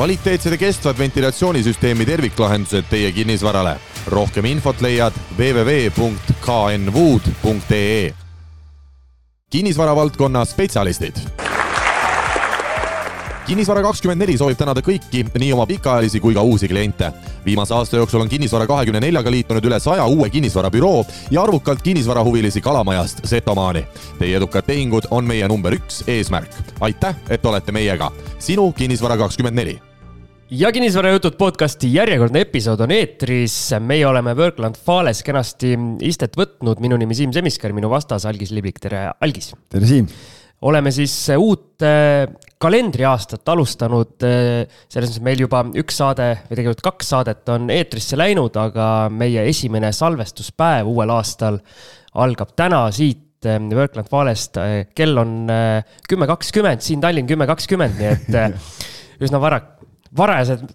kvaliteetsed ja kestvad ventilatsioonisüsteemi terviklahendused teie kinnisvarale. rohkem infot leiad www.knwood.ee. kinnisvara valdkonna spetsialistid kinnisvara kakskümmend neli soovib tänada kõiki, nii oma pikaajalisi kui ka uusi kliente. viimase aasta jooksul on Kinnisvara kahekümne neljaga liitunud üle saja uue kinnisvarabüroo ja arvukalt kinnisvarahuvilisi Kalamajast Setomaani. Teie edukad tehingud on meie number üks eesmärk. aitäh, et olete meiega. sinu Kinnisvara kakskümmend neli ja kinnisvarajutud podcasti järjekordne episood on eetris. meie oleme Workland Fales kenasti istet võtnud. minu nimi Siim Semiskar, minu vastas Algis Liblik, tere Algis. tere Siim oleme siis uut äh, kalendriaastat alustanud, äh, selles mõttes meil juba üks saade või tegelikult kaks saadet on eetrisse läinud, aga meie esimene salvestuspäev uuel aastal algab täna siit äh, Workland Falest. kell on kümme kakskümmend, siin Tallinn kümme kakskümmend, nii et üsna vara, varajased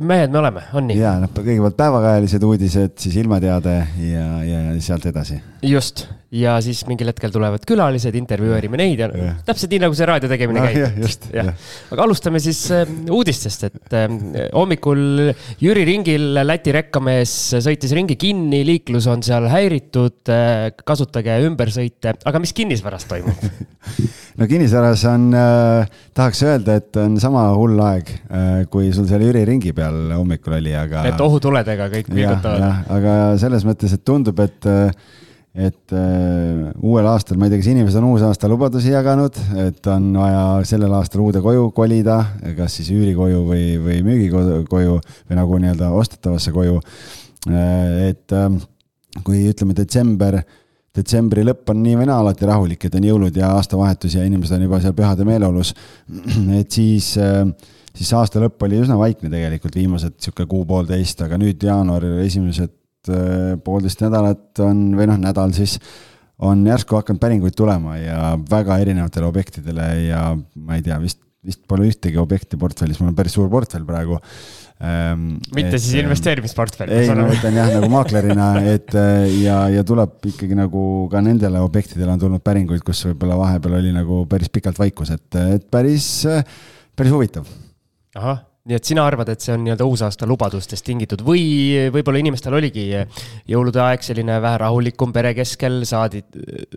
mehed me oleme, on nii? ja noh, kõigepealt päevakajalised uudised, siis ilmateade ja, ja sealt edasi. just, ja siis mingil hetkel tulevad külalised, intervjueerime neid ja, ja. täpselt nii, nagu see raadio tegemine no, käib. aga alustame siis äh, uudistest, et äh, hommikul Jüri ringil Läti rekkamees sõitis ringi kinni, liiklus on seal häiritud äh,, kasutage ümbersõite, aga mis kinnisvaras toimub no kinnisvaras on äh,, tahaks öelda, et on sama hull aeg äh,, kui sul seal Jüri ringi peal hommikul oli, aga. et ohutuledega kõik vilgutavad. aga selles mõttes, et tundub, et äh, et äh, uuel aastal, ma ei tea, kas inimesed on uusaasta lubadusi jaganud, et on vaja sellel aastal uude koju kolida, kas siis üürikoju või, või müügikoju või nagu nii-öelda ostetavasse koju äh,. et äh, kui ütleme, detsember, detsembri lõpp on nii või naa alati rahulik, et on jõulud ja aastavahetus ja inimesed on juba seal pühade meeleolus, et siis äh, siis aasta lõpp oli üsna vaikne tegelikult, viimased sihuke kuu-poolteist, aga nüüd jaanuar esimesed Äh, poolteist nädalat on, või noh, nädal siis, on järsku hakanud päringuid tulema ja väga erinevatele objektidele ja ma ei tea, vist, vist pole ühtegi objekti portfellis, mul on päris suur portfell praegu ähm,. mitte et, siis ähm, investeerimisportfell? ei, ma mõtlen jah, nagu maaklerina, et äh, ja, ja tuleb ikkagi nagu ka nendele objektidele on tulnud päringuid, kus võib-olla vahepeal oli nagu päris pikalt vaikus, et, et päris, päris huvitav. ahah nii et sina arvad, et see on nii-öelda uusaasta lubadustest tingitud või võib-olla inimestel oligi jõulude aeg selline vähe rahulikum pere keskel, saadi,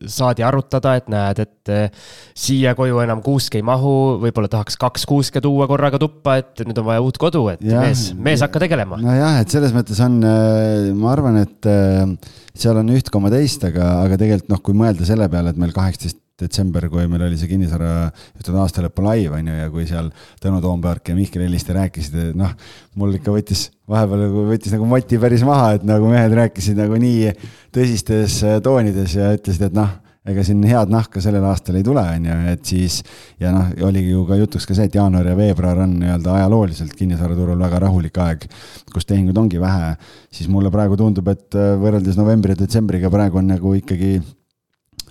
saadi arutada, et näed, et eh, siia koju enam kuusk ei mahu, võib-olla tahaks kaks kuuske tuua korraga tuppa, et nüüd on vaja uut kodu, et ja, mees, mees hakka tegelema. nojah, et selles mõttes on, eh, ma arvan, et eh, seal on üht koma teist, aga, aga tegelikult noh, kui mõelda selle peale, et meil kaheksateist detsember, kui meil oli see kinnisvara, ütleme aastalõpu live on ju, ja kui seal Tõnu Toompark ja Mihkel Helliste rääkisid, et noh, mul ikka võttis vahepeal nagu võttis nagu moti päris maha, et nagu mehed rääkisid nagu nii tõsistes äh, toonides ja ütlesid, et noh, ega siin head nahka sellel aastal ei tule, on ju, et siis ja noh, oligi ju ka jutuks ka see, et jaanuar ja veebruar on nii-öelda ajalooliselt kinnisvaraturul väga rahulik aeg, kus tehinguid ongi vähe, siis mulle praegu tundub, et äh, võrreldes novembri ja detsembriga praegu on nagu ikkagi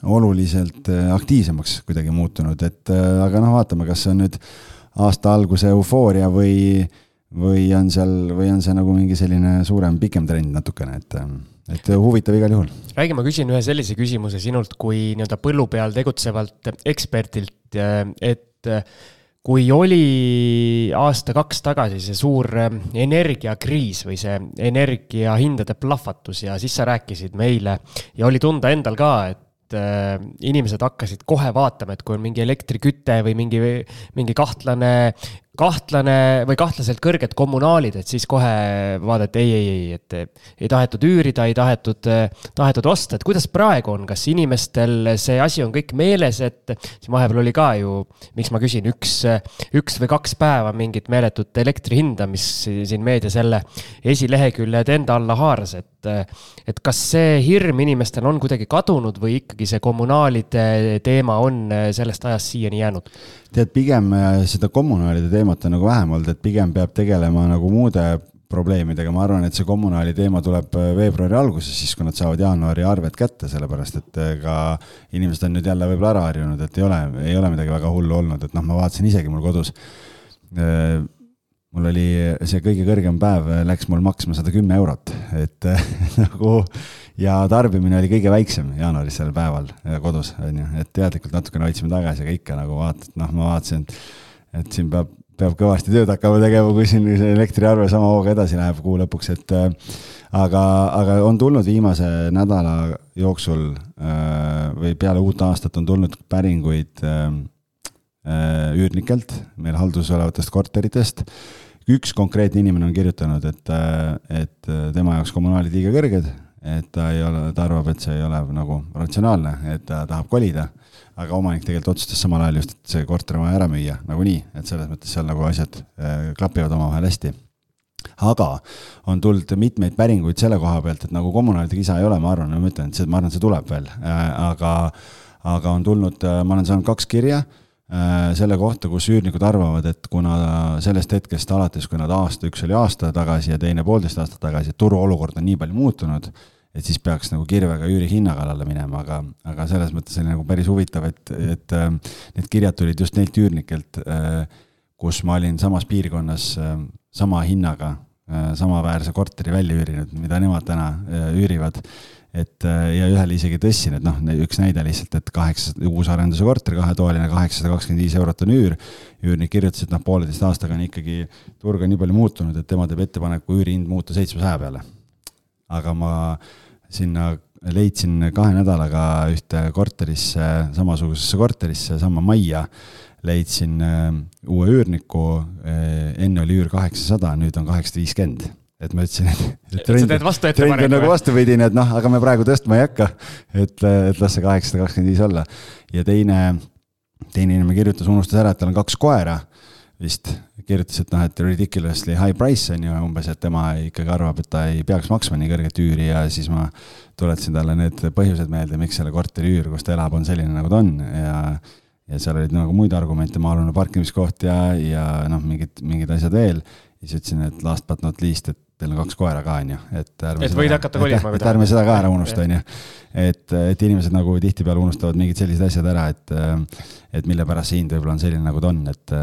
oluliselt äh, aktiivsemaks kuidagi muutunud, et äh, aga noh, vaatame, kas see on nüüd aasta alguse eufooria või, või on seal, või on see nagu mingi selline suurem, pikem trend natukene, et, et huvitav igal juhul. räägi, ma küsin ühe sellise küsimuse sinult kui nii-öelda põllu peal tegutsevalt ekspertilt, et kui oli aasta-kaks tagasi see suur energiakriis või see energiahindade plahvatus ja siis sa rääkisid meile ja oli tunda endal ka, et et äh, inimesed hakkasid kohe vaatama, et kui on mingi elektriküte või mingi, mingi kahtlane kahtlane või kahtlaselt kõrged kommunaalid, et siis kohe vaadati ei, ei, ei, et ei tahetud üürida, ei tahetud, tahetud osta, et kuidas praegu on, kas inimestel see asi on kõik meeles, et siin vahepeal oli ka ju, miks ma küsin, üks, üks või kaks päeva mingit meeletut elektri hinda, mis siin meedias jälle esileheküljed enda alla haaras, et et kas see hirm inimestel on kuidagi kadunud või ikkagi see kommunaalide teema on sellest ajast siiani jäänud? Tead, pigem äh, seda kommunaalide teemat on nagu vähem olnud, et pigem peab tegelema nagu muude probleemidega, ma arvan, et see kommunaali teema tuleb äh, veebruari alguses, siis kui nad saavad jaanuari arved kätte, sellepärast et äh, ka inimesed on nüüd jälle võib-olla ära harjunud, et ei ole, ei ole midagi väga hullu olnud, et noh, ma vaatasin isegi mul kodus mul oli see kõige kõrgem päev läks mul maksma sada kümme eurot, et nagu ja tarbimine oli kõige väiksem jaanuaris sel päeval kodus, on ju, et teadlikult natukene hoidsime tagasi, aga ikka nagu vaatad, noh, ma vaatasin, et, et siin peab, peab kõvasti tööd hakkama tegema, kui siin elektriarve sama hooga edasi läheb kuu lõpuks, et äh, aga, aga on tulnud viimase nädala jooksul äh, või peale uut aastat on tulnud päringuid äh, üürnikelt, meil halduses olevatest korteritest. üks konkreetne inimene on kirjutanud, et, et tema jaoks kommunaalid liiga kõrged, et ta ei ole, ta arvab, et see ei ole nagu ratsionaalne, et ta tahab kolida aga omanik tegelikult otsustas samal ajal just, et see korter on vaja ära müüa nagunii, et selles mõttes seal nagu asjad äh, klapivad omavahel hästi. Aga on tulnud mitmeid päringuid selle koha pealt, et nagu kommunaalide kisa ei ole, ma arvan, ma ütlen, et see, ma arvan, see tuleb veel, äh, aga, aga on tulnud, äh, ma olen saanud kaks kirja selle kohta, kus üürnikud arvavad, et kuna sellest hetkest alates, kui nad aasta, üks oli aasta tagasi ja teine poolteist aastat tagasi, et turuolukord on nii palju muutunud, et siis peaks nagu kirvega üürihinna kallale minema, aga, aga selles mõttes oli nagu päris huvitav, et, et äh, need kirjad tulid just neilt üürnikelt, äh, kus ma olin samas piirkonnas äh, sama hinnaga samaväärse korteri välja üürinud, mida nemad täna üürivad. et ja ühele isegi tõstsin, et noh, üks näide lihtsalt, et kaheksa, uusarenduse korter, kahetoaline, kaheksasada kakskümmend viis eurot on üür. üürnik kirjutas, et noh, pooleteist aastaga on ikkagi turg on nii palju muutunud, et tema teeb ettepaneku üürihind muuta seitsmesaja peale. aga ma sinna leidsin kahe nädalaga ühte korterisse, samasugusesse korterisse, sama majja, leidsin äh, uue üürniku, äh, enne oli üür kaheksasada, nüüd on kaheksasada viiskümmend. Et ma ütlesin, et, et trend, trend on nagu vastupidine, et noh, aga me praegu tõstma ei hakka, et, et las see kaheksasada kakskümmend viis olla. ja teine, teine inimene kirjutas, unustas ära, et tal on kaks koera vist kirjutas, et noh, et ridiculously high price on ju umbes, et tema ikkagi arvab, et ta ei peaks maksma nii kõrget üüri ja siis ma tuletasin talle need põhjused meelde, miks selle korteri üür, kus ta elab, on selline, nagu ta on ja ja seal olid nagu muid argumente, maa-alune parkimiskoht ja, ja noh, mingid, mingid asjad veel. ja siis ütlesin, et last but not least, et teil on kaks koera ka, on ju, et ärme et võid hakata kolima. et ärme seda ka ära unusta, on ju. et, et inimesed nagu tihtipeale unustavad mingid sellised asjad ära, et et mille pärast see hind võib-olla on selline, nagu ta on, et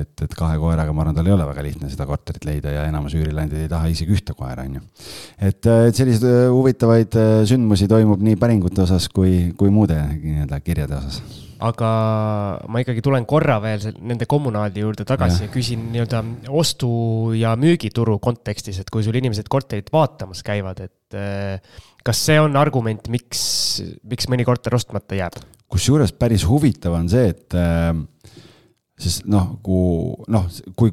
et, et kahe koeraga, ma arvan, tal ei ole väga lihtne seda korterit leida ja enamus üürileandid ei taha isegi ühte koera, on ju. et, et selliseid huvitavaid sündmusi toimub nii päringute osas kui, kui muude nii-öelda kirjade osas aga ma ikkagi tulen korra veel nende kommunaalide juurde tagasi ja, ja küsin nii-öelda ostu- ja müügituru kontekstis, et kui sul inimesed korterit vaatamas käivad, et eh, kas see on argument, miks, miks mõni korter ostmata jääb? kusjuures päris huvitav on see, et äh, sest noh, kui noh, kui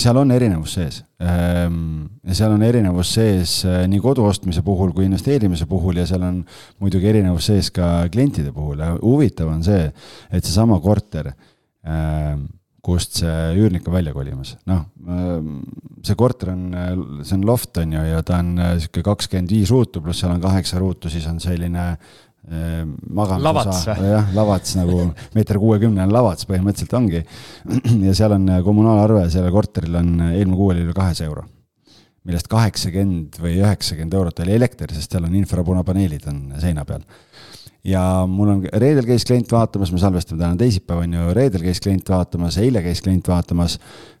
seal on erinevus sees. Ehm, seal on erinevus sees äh, nii kodu ostmise puhul kui investeerimise puhul ja seal on muidugi erinevus sees ka klientide puhul ja huvitav on see, et seesama korter, ehm, kust see üürnik on välja kolimas, noh, ehm, see korter on, see on loft on ju, ja ta on äh, sihuke kakskümmend viis ruutu, pluss seal on kaheksa ruutu, siis on selline magamisosa, jah, lavats nagu meeter kuuekümnene lavats põhimõtteliselt ongi. ja seal on äh, kommunaalarve, sellel korteril on, äh, eelmine kuu oli üle kahesaja euro. millest kaheksakümmend või üheksakümmend eurot oli elekter, sest seal on infrapunapaneelid on seina peal. ja mul on, reedel käis klient vaatamas, me salvestame täna teisipäev, on ju, reedel käis klient vaatamas, eile käis klient vaatamas.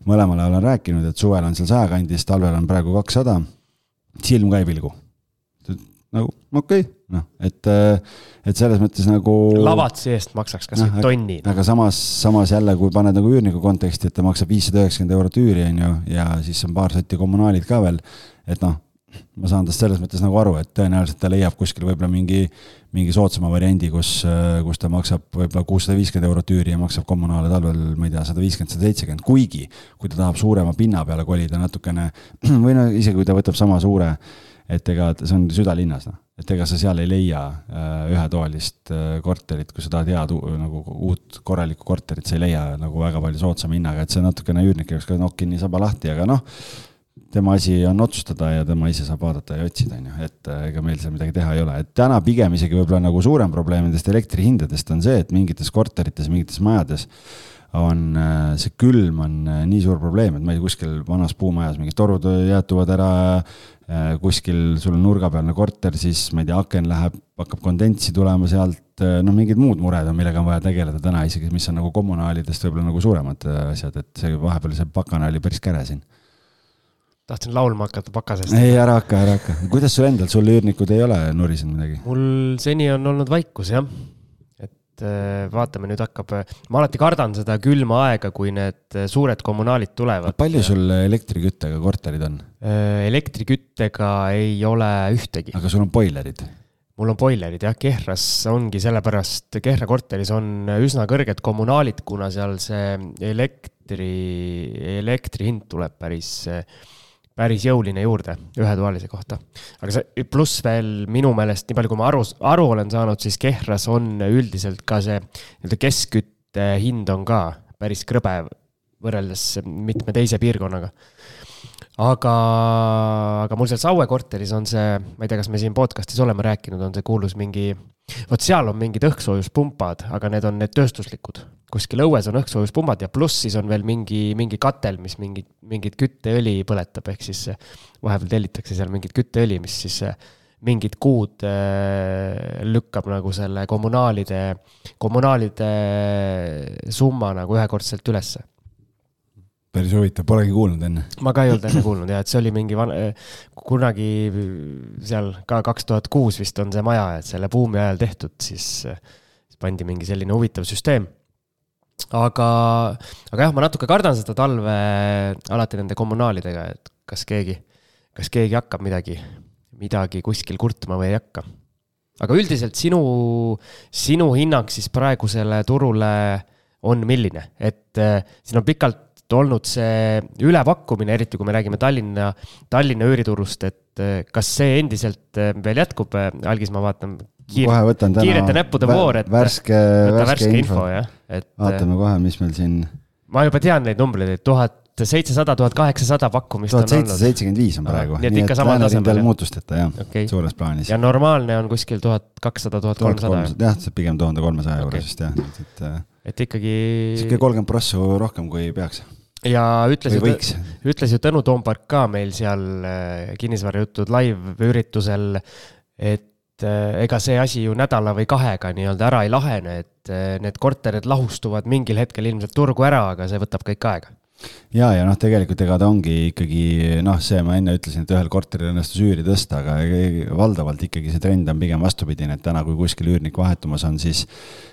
mõlemale olen rääkinud, et suvel on seal saja kandis, talvel on praegu kakssada. silm ka ei pilgu nagu okei okay,, noh, et, et selles mõttes nagu. lavatsi eest maksaks kasvõi no, tonni. aga samas, samas jälle, kui paned nagu üürniku konteksti, et ta maksab viissada üheksakümmend eurot üüri, on ju, ja siis on paar sotti kommunaalid ka veel, et noh, ma saan tast selles mõttes nagu aru, et tõenäoliselt ta leiab kuskil võib-olla mingi, mingi soodsama variandi, kus, kus ta maksab võib-olla kuussada viiskümmend eurot üüri ja maksab kommunaale talvel, ma ei tea, sada viiskümmend, sada seitsekümmend, kuigi kui ta tahab suurema pinna peale kolida natukene või no isegi kui ta võtab sama suure et ega see on südalinnas, noh, et ega sa seal ei leia äh, ühetoalist äh, korterit, kui sa tahad head nagu uut korralikku korterit, sa ei leia nagu väga palju soodsama hinnaga, et see natukene üürnike jaoks ka nokk kinni, saba lahti, aga noh, tema asi on otsustada ja tema ise saab vaadata ja otsida, on ju, et äh, ega meil seal midagi teha ei ole, et täna pigem isegi võib-olla nagu suurem probleem nendest elektrihindadest on see, et mingites korterites, mingites majades on see külm on nii suur probleem, et ma ei tea, kuskil vanas puumajas mingid torud jäätuvad ära, kuskil sul on nurgapealne korter, siis ma ei tea, aken läheb, hakkab kondentsi tulema sealt, äh, noh, mingid muud mured on, millega on vaja tegeleda täna isegi, mis on nagu kommunaalidest võib-olla nagu suuremad äh, asjad, et see vahepeal see pakane oli päris käre siin. tahtsin laulma hakata pakasest. ei, ära hakka, ära hakka. kuidas sul endal, sul üürnikud ei ole nurisenud midagi? mul seni on olnud vaikus jah, et äh, vaatame, nüüd hakkab, ma alati kardan seda külma aega, kui need suured kommunaalid tulevad. palju sul elektriküttega korterid on? elektriküttega ei ole ühtegi. aga sul on boilerid? mul on boilerid jah, Kehras ongi sellepärast, Kehra korteris on üsna kõrged kommunaalid, kuna seal see elektri, elektri hind tuleb päris, päris jõuline juurde ühetoalise kohta. aga see, pluss veel minu meelest, nii palju kui ma aru, aru olen saanud, siis Kehras on üldiselt ka see nii-öelda keskkütte hind on ka päris krõbe võrreldes mitme teise piirkonnaga aga, aga mul seal Saue korteris on see, ma ei tea, kas me siin podcast'is oleme rääkinud, on see kuulus mingi, vot seal on mingid õhkssoojuspumbad, aga need on need tööstuslikud. Kuskil õues on õhkssoojuspumbad ja pluss siis on veel mingi, mingi katel, mis mingi, mingit kütteõli põletab, ehk siis vahepeal tellitakse seal mingit kütteõli, mis siis mingid kuud äh, lükkab nagu selle kommunaalide, kommunaalide summa nagu ühekordselt ülesse päris huvitav, polegi kuulnud enne. ma ka ei olnud enne kuulnud ja et see oli mingi van-, kunagi seal ka kaks tuhat kuus vist on see maja, et selle buumi ajal tehtud, siis, siis pandi mingi selline huvitav süsteem. Aga, aga jah, ma natuke kardan seda talve alati nende kommunaalidega, et kas keegi, kas keegi hakkab midagi, midagi kuskil kurtma või ei hakka. aga üldiselt sinu, sinu hinnang siis praegusele turule on milline, et äh, siin on pikalt olnud see ülepakkumine, eriti kui me räägime Tallinna, Tallinna üüriturust, et eh, kas see endiselt eh, veel jätkub, algis, ma vaatan kiir, kiirete näppude voor, et värske, värske, värske info, info, jah, et vaatame kohe, mis meil siin ma juba tean neid numbreid, et tuhat seitsesada, tuhat kaheksasada pakkumist tuhat seitsesada seitsekümmend viis on praegu. nii et ikka samal tasemel. muutusteta jah okay., suures plaanis. ja normaalne on kuskil tuhat kakssada, tuhat kolmsada. jah, see pigem tuhande kolmesaja juures vist jah, et. et ikkagi. sihuke kolmkümmend prossu rohkem, kui peaks ja ütles ju, ütles ju Tõnu Toompark ka meil seal äh, kinnisvarajutud live-üritusel, et äh, ega see asi ju nädala või kahega nii-öelda ära ei lahene, et äh, need korterid lahustuvad mingil hetkel ilmselt turgu ära, aga see võtab kõik aega ja, ja noh, tegelikult ega ta ongi ikkagi noh, see ma enne ütlesin, et ühel korteril õnnestus üüri tõsta, aga valdavalt ikkagi see trend on pigem vastupidine, et täna, kui kuskil üürnik vahetumas on, siis,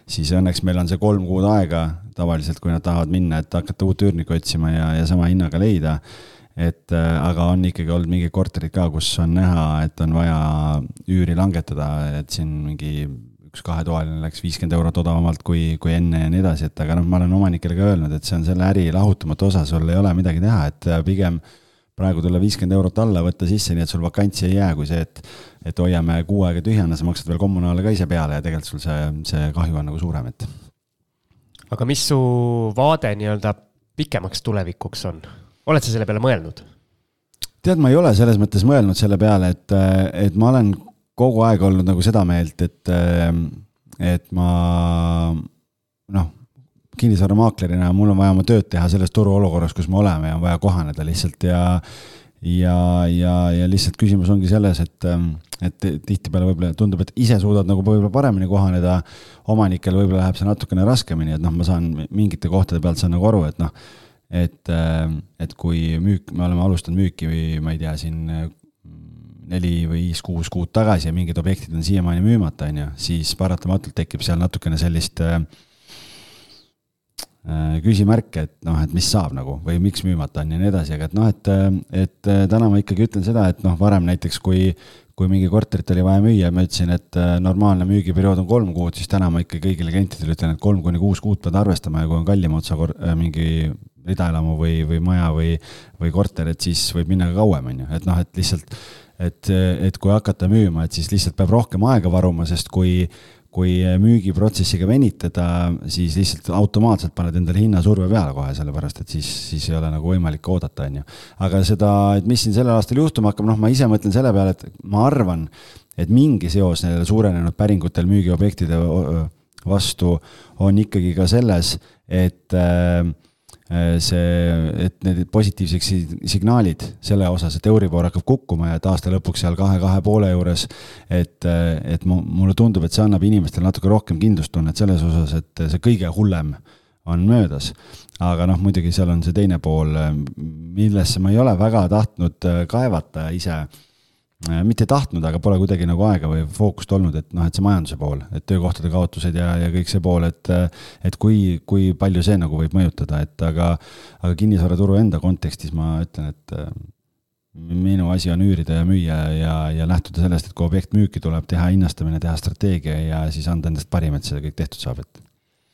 siis õnneks meil on see kolm kuud aega tavaliselt, kui nad tahavad minna, et hakata uut üürnikku otsima ja, ja sama hinnaga leida. Et äh, aga on ikkagi olnud mingid korterid ka, kus on näha, et on vaja üüri langetada, et siin mingi üks kahetoaline läks viiskümmend eurot odavamalt kui, kui enne ja nii edasi, et aga noh, ma olen omanikele ka öelnud, et see on selle äri lahutamatu osa, sul ei ole midagi teha, et äh, pigem praegu tulla viiskümmend eurot alla, võtta sisse, nii et sul vakantsi ei jää, kui see, et et hoiame kuu aega tühjana, sa maksad veel kommunaale ka ise peale ja tegelikult sul see, see kahju on nagu suurem, et. aga mis su vaade nii-öelda pikemaks tulevikuks on? Oled sa selle peale mõelnud? tead, ma ei ole selles mõttes mõelnud selle peale, et, et ma olen kogu aeg olnud nagu seda meelt, et, et ma noh, kinnisvaramaaklerina mul on vaja oma tööd teha selles turuolukorras, kus me oleme ja on vaja kohaneda lihtsalt ja ja, ja, ja lihtsalt küsimus ongi selles, et, et tihtipeale võib-olla tundub, et ise suudad nagu võib-olla paremini kohaneda, omanikel võib-olla läheb see natukene raskemini, et noh, ma saan mingite kohtade pealt saan nagu aru, et noh, et, ähm, et kui müük, me oleme alustanud müüki või ma ei tea, siin neli või viis-kuus kuud tagasi ja mingid objektid on siiamaani müümata, on ju, siis paratamatult tekib seal natukene sellist äh, äh, küsimärke, et noh, et mis saab nagu või miks müümata on ja nii edasi, aga et noh, et, et täna ma ikkagi ütlen seda, et noh, varem näiteks kui, kui mingi korterit oli vaja müüa, ma ütlesin, et äh, normaalne müügiperiood on kolm kuud, siis täna ma ikka kõigile klientidele ütlen, et kolm kuni kuus kuud pead arvestama ja kui on kallima otsa mingi ridaelamu või, või maja või, või korter, et siis võib minna ka kauem, on ju, et noh, et lihtsalt et, et kui hakata müüma, et siis lihtsalt peab rohkem aega varuma, sest kui, kui müügiprotsessiga venitada, siis lihtsalt automaatselt paned endale hinnasurve peale kohe, sellepärast et siis, siis ei ole nagu võimalik oodata, on ju. aga seda, et mis siin sellel aastal juhtuma hakkab, noh, ma ise mõtlen selle peale, et ma arvan, et mingi seos nendel suurenenud päringutel müügiobjektide vastu on ikkagi ka selles, et Äh, see, et need positiivseks signaalid selle osas, et Euribor hakkab kukkuma ja et aasta lõpuks seal kahe, kahe poole juures, et, et mulle tundub, et see annab inimestele natuke rohkem kindlustunnet selles osas, et see kõige hullem on möödas. aga noh, muidugi seal on see teine pool, millesse ma ei ole väga tahtnud äh, kaevata ise mitte tahtnud, aga pole kuidagi nagu aega või fookust olnud, et noh, et see majanduse pool, et töökohtade kaotused ja, ja kõik see pool, et et kui, kui palju see nagu võib mõjutada, et aga, aga kinnisvaraturu enda kontekstis ma ütlen, et minu asi on üürida ja müüa ja, ja lähtuda sellest, et kui objekt müüki tuleb, teha hinnastamine, teha strateegia ja siis anda endast parim, et see kõik tehtud saab, et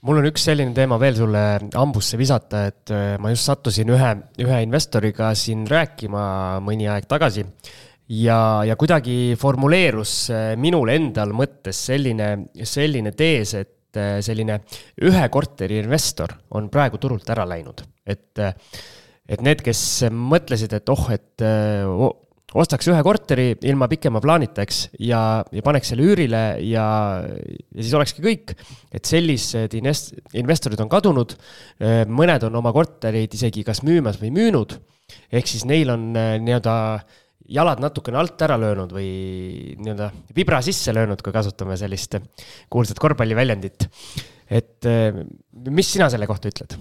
mul on üks selline teema veel sulle hambusse visata, et äh, ma just sattusin ühe, ühe investoriga siin rääkima mõni aeg tagasi. Ja, ja kuidagi formuleerus äh, minul endal mõttes selline, selline tees, et äh, selline ühe korteri investor on praegu turult ära läinud, et et need, kes mõtlesid, et oh, et ostaks ühe korteri ilma pikema plaanita, eks, ja, ja paneks selle üürile ja, ja siis olekski kõik. et sellised invest-, investorid on kadunud, mõned on oma kortereid isegi kas müümas või müünud, ehk siis neil on äh, nii-öelda jalad natukene alt ära löönud või nii-öelda vibra sisse löönud, kui kasutame sellist kuulsat korvpalliväljendit. et äh, mis sina selle kohta ütled?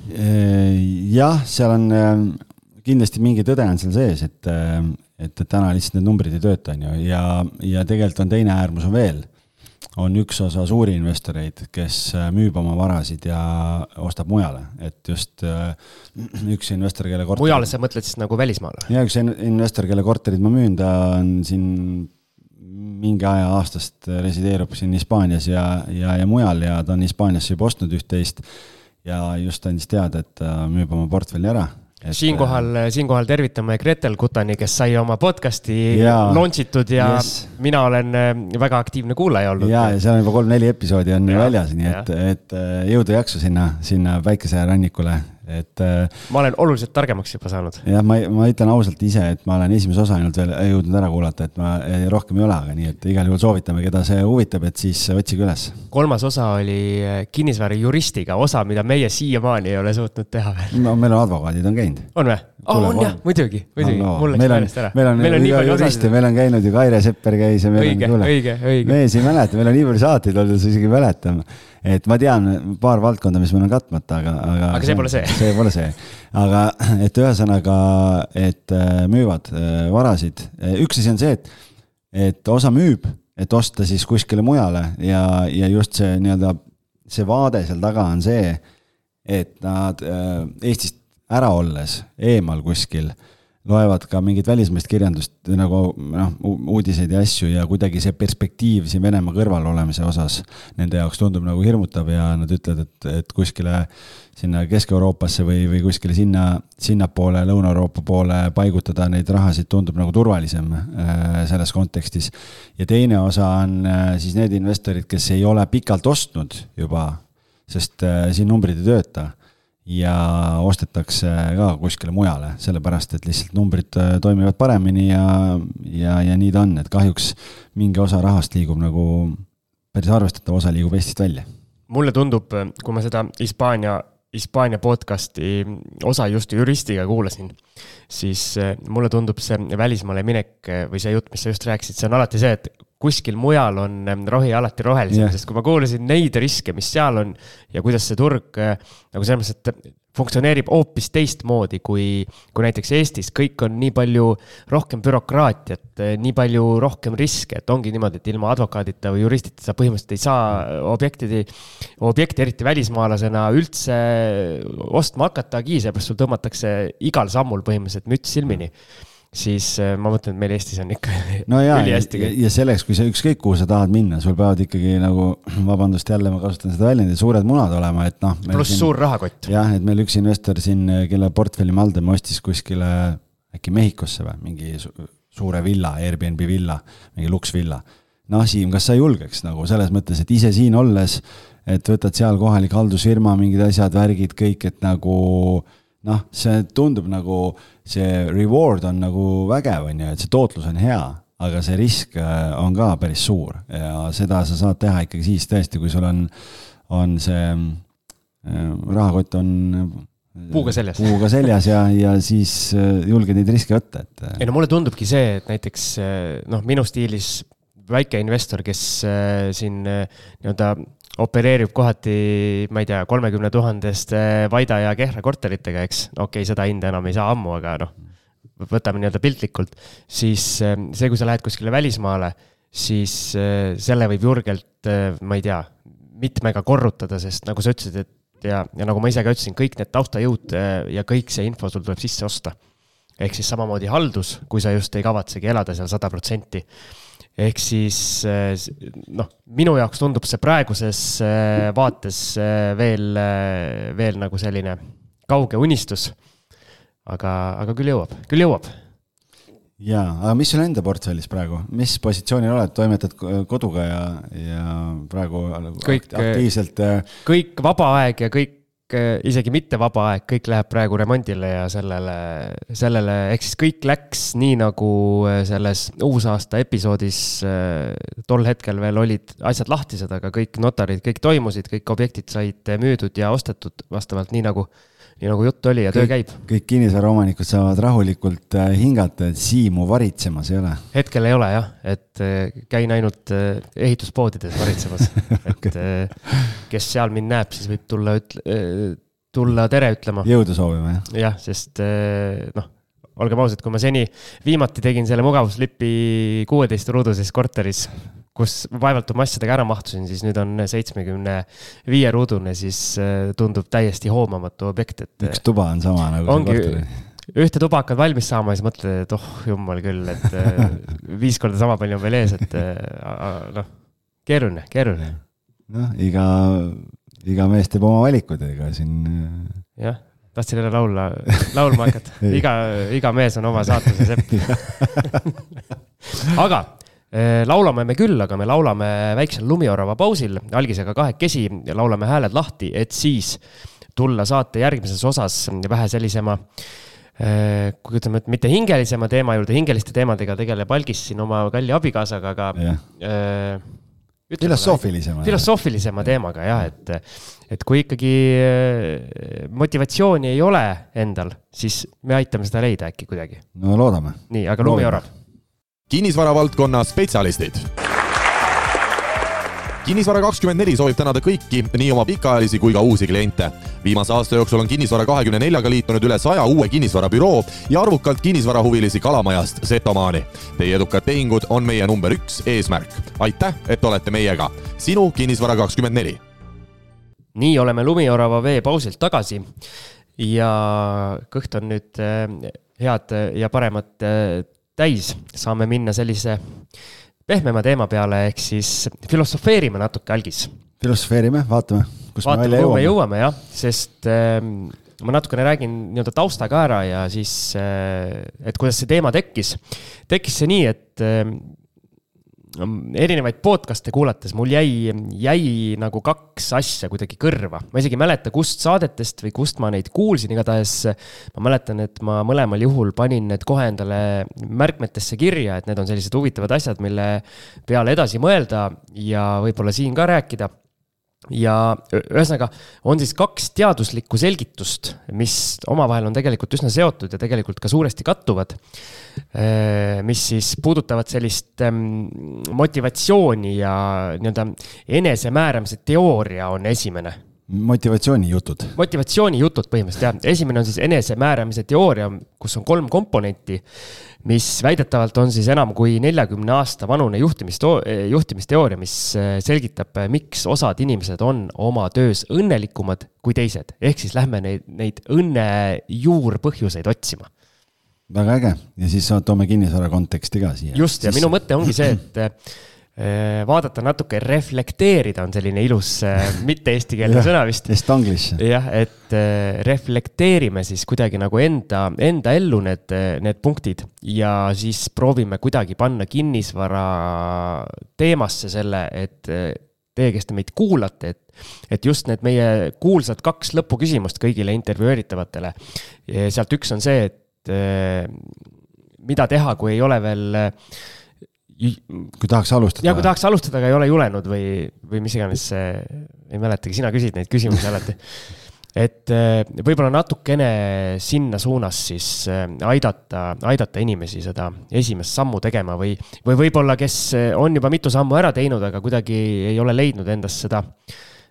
jah, seal on äh, kindlasti mingi tõde on seal sees, et et, et täna lihtsalt need numbrid ei tööta, on ju, ja, ja tegelikult on teine äärmus on veel. On üks osa suuri investoreid, kes äh, müüb oma varasid ja ostab mujale, et just äh, üks investor, kelle korter. mujale sa mõtled siis nagu välismaale? ja üks investor, kelle korterit ma müün, ta on siin mingi aja aastast resideerub siin Hispaanias ja, ja, ja mujal ja ta on Hispaaniasse juba ostnud üht-teist ja just andis teada, et ta müüb oma portfelli ära Et... siinkohal, siinkohal tervitame Gretel Kutani, kes sai oma podcast'i launch itud ja yes. mina olen äh, väga aktiivne kuulaja olnud. ja, ja seal on juba kolm-neli episoodi on ja, väljas, nii et, et äh, jõudu ja jaksu sinna, sinna päikeserannikule et. Äh, ma olen oluliselt targemaks juba saanud. jah, ma, ma ütlen ausalt ise, et ma olen esimese osa ainult veel jõudnud ära kuulata, et ma rohkem ei ole, aga nii, et igal juhul soovitame, keda see huvitab, et siis otsige üles. kolmas osa oli äh, kinnisvarajuristiga, osa, mida meie siiamaani ei ole suutnud teha veel. no meil on advokaadid on käinud. on või? Aa, on jah, muidugi, muidugi no,, mul läks meelest ära. meil on, meil on nii palju juriste, meil on käinud ju Kaire Sepper käis ja meil õige, on. õige, õige. mees ei mäleta, meil on nii palju saateid olnud, sa isegi ei mäleta et ma tean paar valdkonda, mis meil on katmata, aga, aga. aga see pole see. see pole see, aga et ühesõnaga, et äh, müüvad äh, varasid, üks asi on see, et, et osa müüb, et osta siis kuskile mujale ja, ja just see nii-öelda, see vaade seal taga on see, et nad äh, Eestist ära olles eemal kuskil loevad ka mingit välismaist kirjandust nagu noh, uudiseid ja asju ja kuidagi see perspektiiv siin Venemaa kõrval olemise osas nende jaoks tundub nagu hirmutav ja nad ütlevad, et, et kuskile sinna Kesk-Euroopasse või, või kuskile sinna, sinnapoole, Lõuna-Euroopa poole paigutada neid rahasid tundub nagu turvalisem äh, selles kontekstis. ja teine osa on äh, siis need investorid, kes ei ole pikalt ostnud juba, sest äh, siin numbrid ei tööta ja ostetakse ka kuskile mujale, sellepärast et lihtsalt numbrid äh, toimivad paremini ja, ja, ja nii ta on, et kahjuks mingi osa rahast liigub nagu, päris arvestatav osa liigub Eestist välja. mulle tundub, kui ma seda Hispaania, Hispaania podcast'i osa just juristiga kuulasin, siis äh, mulle tundub see välismaale minek või see jutt, mis sa just rääkisid, see on alati see, et kuskil mujal on ähm, rohi alati rohelisem yeah., sest kui ma kuulasin neid riske, mis seal on ja kuidas see turg äh, nagu selles mõttes, et funktsioneerib hoopis teistmoodi kui, kui näiteks Eestis, kõik on nii palju rohkem bürokraatiat, äh, nii palju rohkem riske, et ongi niimoodi, et ilma advokaadita või juristita sa põhimõtteliselt ei saa objektidi, objekti, eriti välismaalasena, üldse ostma hakatagi, seepärast sul tõmmatakse igal sammul põhimõtteliselt müts silmini mm siis äh, ma mõtlen, et meil Eestis on ikka no ja, ja, ja selleks, kui sa ükskõik kuhu sa tahad minna, sul peavad ikkagi nagu, vabandust, jälle ma kasutan seda väljendit, suured munad olema, et noh. pluss suur rahakott. jah, et meil üks investor siin, kelle portfelli Maldem ostis kuskile äkki Mehhikosse või, mingi suure villa, Airbnb villa, mingi luksvilla. noh, Siim, kas sa julgeks nagu selles mõttes, et ise siin olles, et võtad seal kohalik haldusfirma, mingid asjad, värgid, kõik, et nagu noh, see tundub nagu see reward on nagu vägev, on ju, et see tootlus on hea, aga see risk äh, on ka päris suur ja seda sa saad teha ikkagi siis tõesti, kui sul on, on see äh, rahakott on puuga seljas. puuga seljas ja, ja siis äh, julged neid riske võtta, et. ei no mulle tundubki see, et näiteks noh, minu stiilis väike investor, kes siin nii-öelda opereerib kohati, ma ei tea, kolmekümne tuhandeste Vaida ja Kehra korteritega, eks. okei okay,, seda hinda enam ei saa ammu, aga noh, võtame nii-öelda piltlikult, siis see, kui sa lähed kuskile välismaale, siis selle võib julgelt, ma ei tea, mitmega korrutada, sest nagu sa ütlesid, et ja, ja nagu ma ise ka ütlesin, kõik need taustajõud ja kõik see info sul tuleb sisse osta. ehk siis samamoodi haldus, kui sa just ei kavatsegi elada seal sada protsenti ehk siis noh, minu jaoks tundub see praeguses vaates veel, veel nagu selline kauge unistus. aga, aga küll jõuab, küll jõuab. ja, aga mis sul enda portfellis praegu, mis positsioonil oled, toimetad koduga ja, ja praegu kõik, aktiivselt? Kõik vaba aeg ja kõik isegi mitte vaba aeg, kõik läheb praegu remondile ja sellele, sellele, ehk siis kõik läks nii, nagu äh, selles uusaasta episoodis äh, tol hetkel veel olid asjad lahtised, aga kõik notarid, kõik toimusid, kõik objektid said müüdud ja ostetud vastavalt nii nagu nii nagu jutt oli ja töö käib. kõik kinnisvaraomanikud saavad rahulikult äh, hingata, et siimu varitsemas ei ole. hetkel ei ole jah, et äh, käin ainult äh, ehituspoodides varitsemas okay. et kes seal mind näeb, siis võib tulla tulla tere ütlema. jõudu soovima, jah? jah, sest noh, olgem ausad, kui ma seni viimati tegin selle mugavuslipi kuueteist ruuduses korteris kus vaevalt oma asjadega ära mahtusin, siis nüüd on seitsmekümne viie ruudune, siis äh, tundub täiesti hoomamatu objekt, et. üks tuba on sama nagu ongi, ühte tuba hakkad valmis saama ja siis mõtled, et oh jumal küll, et äh, viis korda sama palju on veel ees, et äh, noh, keeruline, keeruline. noh, iga, iga mees teeb oma valikud, ega siin. jah tahtsin jälle laula, laulma hakata iga, iga mees on oma saatuse sepp aga Äh, laulame me küll, aga me laulame väiksel lumiorava pausil, algisega kahekesi, laulame hääled lahti, et siis tulla saate järgmises osas vähe sellisema äh, kui ütleme, et mitte hingelisema teema juurde, hingeliste teemadega tegeleb Algis siin oma kalli abikaasaga, aga yeah.. Äh, filosoofilisema. filosoofilisema teemaga jah, et, et kui ikkagi motivatsiooni ei ole endal, siis me aitame seda leida äkki kuidagi. no loodame. nii, aga lumi orab kinnisvara valdkonna spetsialistid kinnisvara kakskümmend neli soovib tänada kõiki, nii oma pikaajalisi kui ka uusi kliente. viimase aasta jooksul on Kinnisvara kahekümne neljaga liitunud üle saja uue kinnisvarabüroo ja arvukalt kinnisvarahuvilisi Kalamajast Setomaani. Teie edukad tehingud on meie number üks eesmärk. aitäh, et olete meiega. sinu Kinnisvara kakskümmend neli. nii oleme Lumiorava veepausilt tagasi ja kõht on nüüd eh, head ja paremat eh, täis, saame minna sellise pehmema teema peale, ehk siis filosofeerime natuke algis. filosofeerime, vaatame, kus vaatame, me välja jõuame. jõuame jah, sest äh, ma natukene räägin nii-öelda tausta ka ära ja siis äh,, et kuidas see teema tekkis. tekkis see nii, et äh, erinevaid podcast'e kuulates mul jäi, jäi nagu kaks asja kuidagi kõrva. ma isegi ei mäleta, kust saadetest või kust ma neid kuulsin, igatahes ma mäletan, et ma mõlemal juhul panin need kohe endale märkmetesse kirja, et need on sellised huvitavad asjad, mille peale edasi mõelda ja võib-olla siin ka rääkida ja ühesõnaga on siis kaks teaduslikku selgitust, mis omavahel on tegelikult üsna seotud ja tegelikult ka suuresti kattuvad. mis siis puudutavad sellist motivatsiooni ja nii-öelda enesemääramise teooria on esimene motivatsioonijutud. motivatsioonijutud põhimõtteliselt jah, esimene on siis enesemääramise teooria, kus on kolm komponenti, mis väidetavalt on siis enam kui neljakümne aasta vanune juhtimist, juhtimisteooria, mis äh, selgitab, äh, miks osad inimesed on oma töös õnnelikumad kui teised. ehk siis lähme neid, neid õnne juurpõhjuseid otsima väga äge ja siis toome kinnisvara konteksti ka siia. just ja minu mõte ongi see, et vaadata natuke, reflekteerida on selline ilus äh, mitte-eestikeelne sõna vist. Estonglish. jah, et äh, reflekteerime siis kuidagi nagu enda, enda ellu need, need punktid ja siis proovime kuidagi panna kinnisvara teemasse selle, et teie, kes te meid kuulate, et, et just need meie kuulsad kaks lõpuküsimust kõigile intervjueeritavatele. sealt üks on see, et mida teha, kui ei ole veel kui tahaks alustada. ja kui tahaks alustada, aga ei ole julenud või, või mis iganes ei mäletagi, sina küsid neid küsimusi alati. et eh, võib-olla natukene sinna suunas siis eh, aidata, aidata inimesi seda esimest sammu tegema või, või võib-olla, kes on juba mitu sammu ära teinud, aga kuidagi ei ole leidnud endas seda,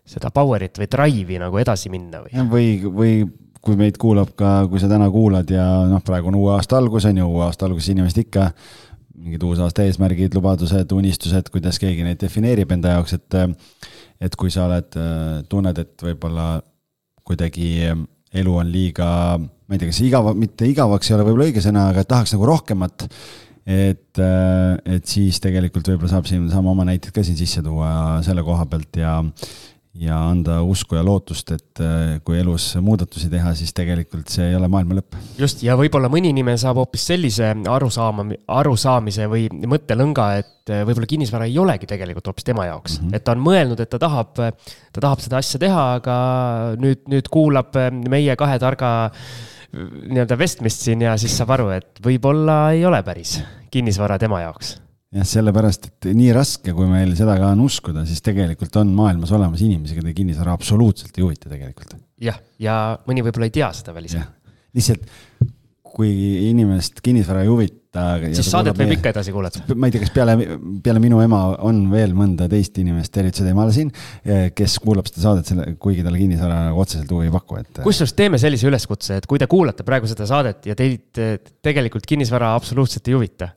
seda power'it või drive'i nagu edasi minna või. või, või kui meid kuulab ka, kui sa täna kuulad ja noh, praegu on uue aasta algus, on ju, uue aasta alguses inimesed ikka mingid uusaasta eesmärgid, lubadused, unistused, kuidas keegi neid defineerib enda jaoks, et et kui sa oled, tunned, et võib-olla kuidagi elu on liiga, ma ei tea, kas igav, mitte igavaks ei ole võib-olla õige sõna, aga tahaks nagu rohkemat, et, et siis tegelikult võib-olla saab siin, saame oma näiteid ka siin sisse tuua selle koha pealt ja ja anda usku ja lootust, et äh, kui elus muudatusi teha, siis tegelikult see ei ole maailma lõpp. just, ja võib-olla mõni inimene saab hoopis sellise arusaama, arusaamise või mõttelõnga, et äh, võib-olla kinnisvara ei olegi tegelikult hoopis tema jaoks mm. -hmm. et ta on mõelnud, et ta tahab, ta tahab seda asja teha, aga nüüd, nüüd kuulab äh, meie kahe targa nii-öelda vestmist siin ja siis saab aru, et võib-olla ei ole päris kinnisvara tema jaoks jah, sellepärast, et nii raske, kui meil seda ka on uskuda, siis tegelikult on maailmas olemas inimesi, keda kinnisvara absoluutselt ei huvita tegelikult. jah, ja mõni võib-olla ei tea seda veel ise. lihtsalt, kui inimest kinnisvara ei huvita. siis saadet võib meie... ikka edasi kuulata. ma ei tea, kas peale, peale minu ema on veel mõnda teist inimest, tervitused emale siin, kes kuulab seda saadet, selle, kuigi talle kinnisvara nagu otseselt huvi ei paku, et. kusjuures teeme sellise üleskutse, et kui te kuulate praegu seda saadet ja teid tegelikult kinnisvara absoluutselt ei huvita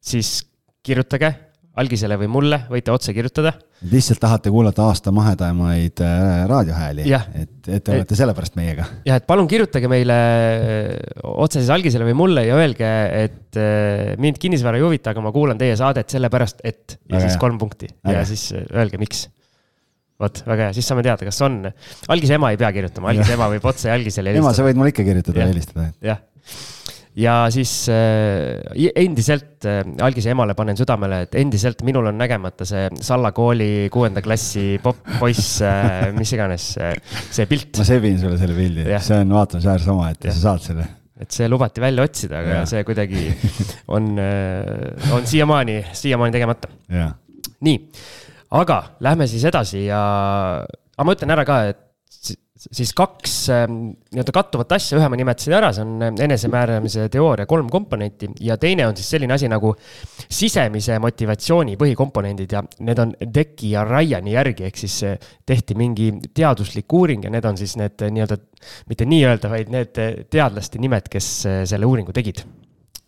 siis kirjutage algisele või mulle, võite otse kirjutada. lihtsalt tahate kuulata aasta mahedamaid äh, raadiohääli, et, et te olete sellepärast meiega. jah, et palun kirjutage meile äh, otse siis algisele või mulle ja öelge, et äh, mind kinnisvara ei huvita, aga ma kuulan teie saadet sellepärast, et ja väga siis hea. kolm punkti väga. ja siis öelge, miks vot, väga hea, siis saame teada, kas on. algise ema ei pea kirjutama, algise ema võib otse algisele helistada. ema, sa võid mulle ikka kirjutada ja helistada. jah ja siis äh, endiselt äh, algise emale panen südamele, et endiselt minul on nägemata see Salla kooli kuuenda klassi popp-poiss äh,, mis iganes äh, see pilt. ma sebin sulle selle pildi, see on vaatamisväärsus omaette, sa saad selle. et see lubati välja otsida, aga ja. see kuidagi on äh,, on siiamaani, siiamaani tegemata. nii, aga lähme siis edasi ja, aga ma ütlen ära ka, et siis kaks ähm, nii-öelda kattuvat asja, ühe ma nimetasin ära, see on enesemääramise teooria kolm komponenti ja teine on siis selline asi nagu sisemise motivatsiooni põhikomponendid ja need on Deki ja Ryan'i järgi, ehk siis tehti mingi teaduslik uuring ja need on siis need nii-öelda, mitte nii-öelda, vaid need teadlaste nimed, kes selle uuringu tegid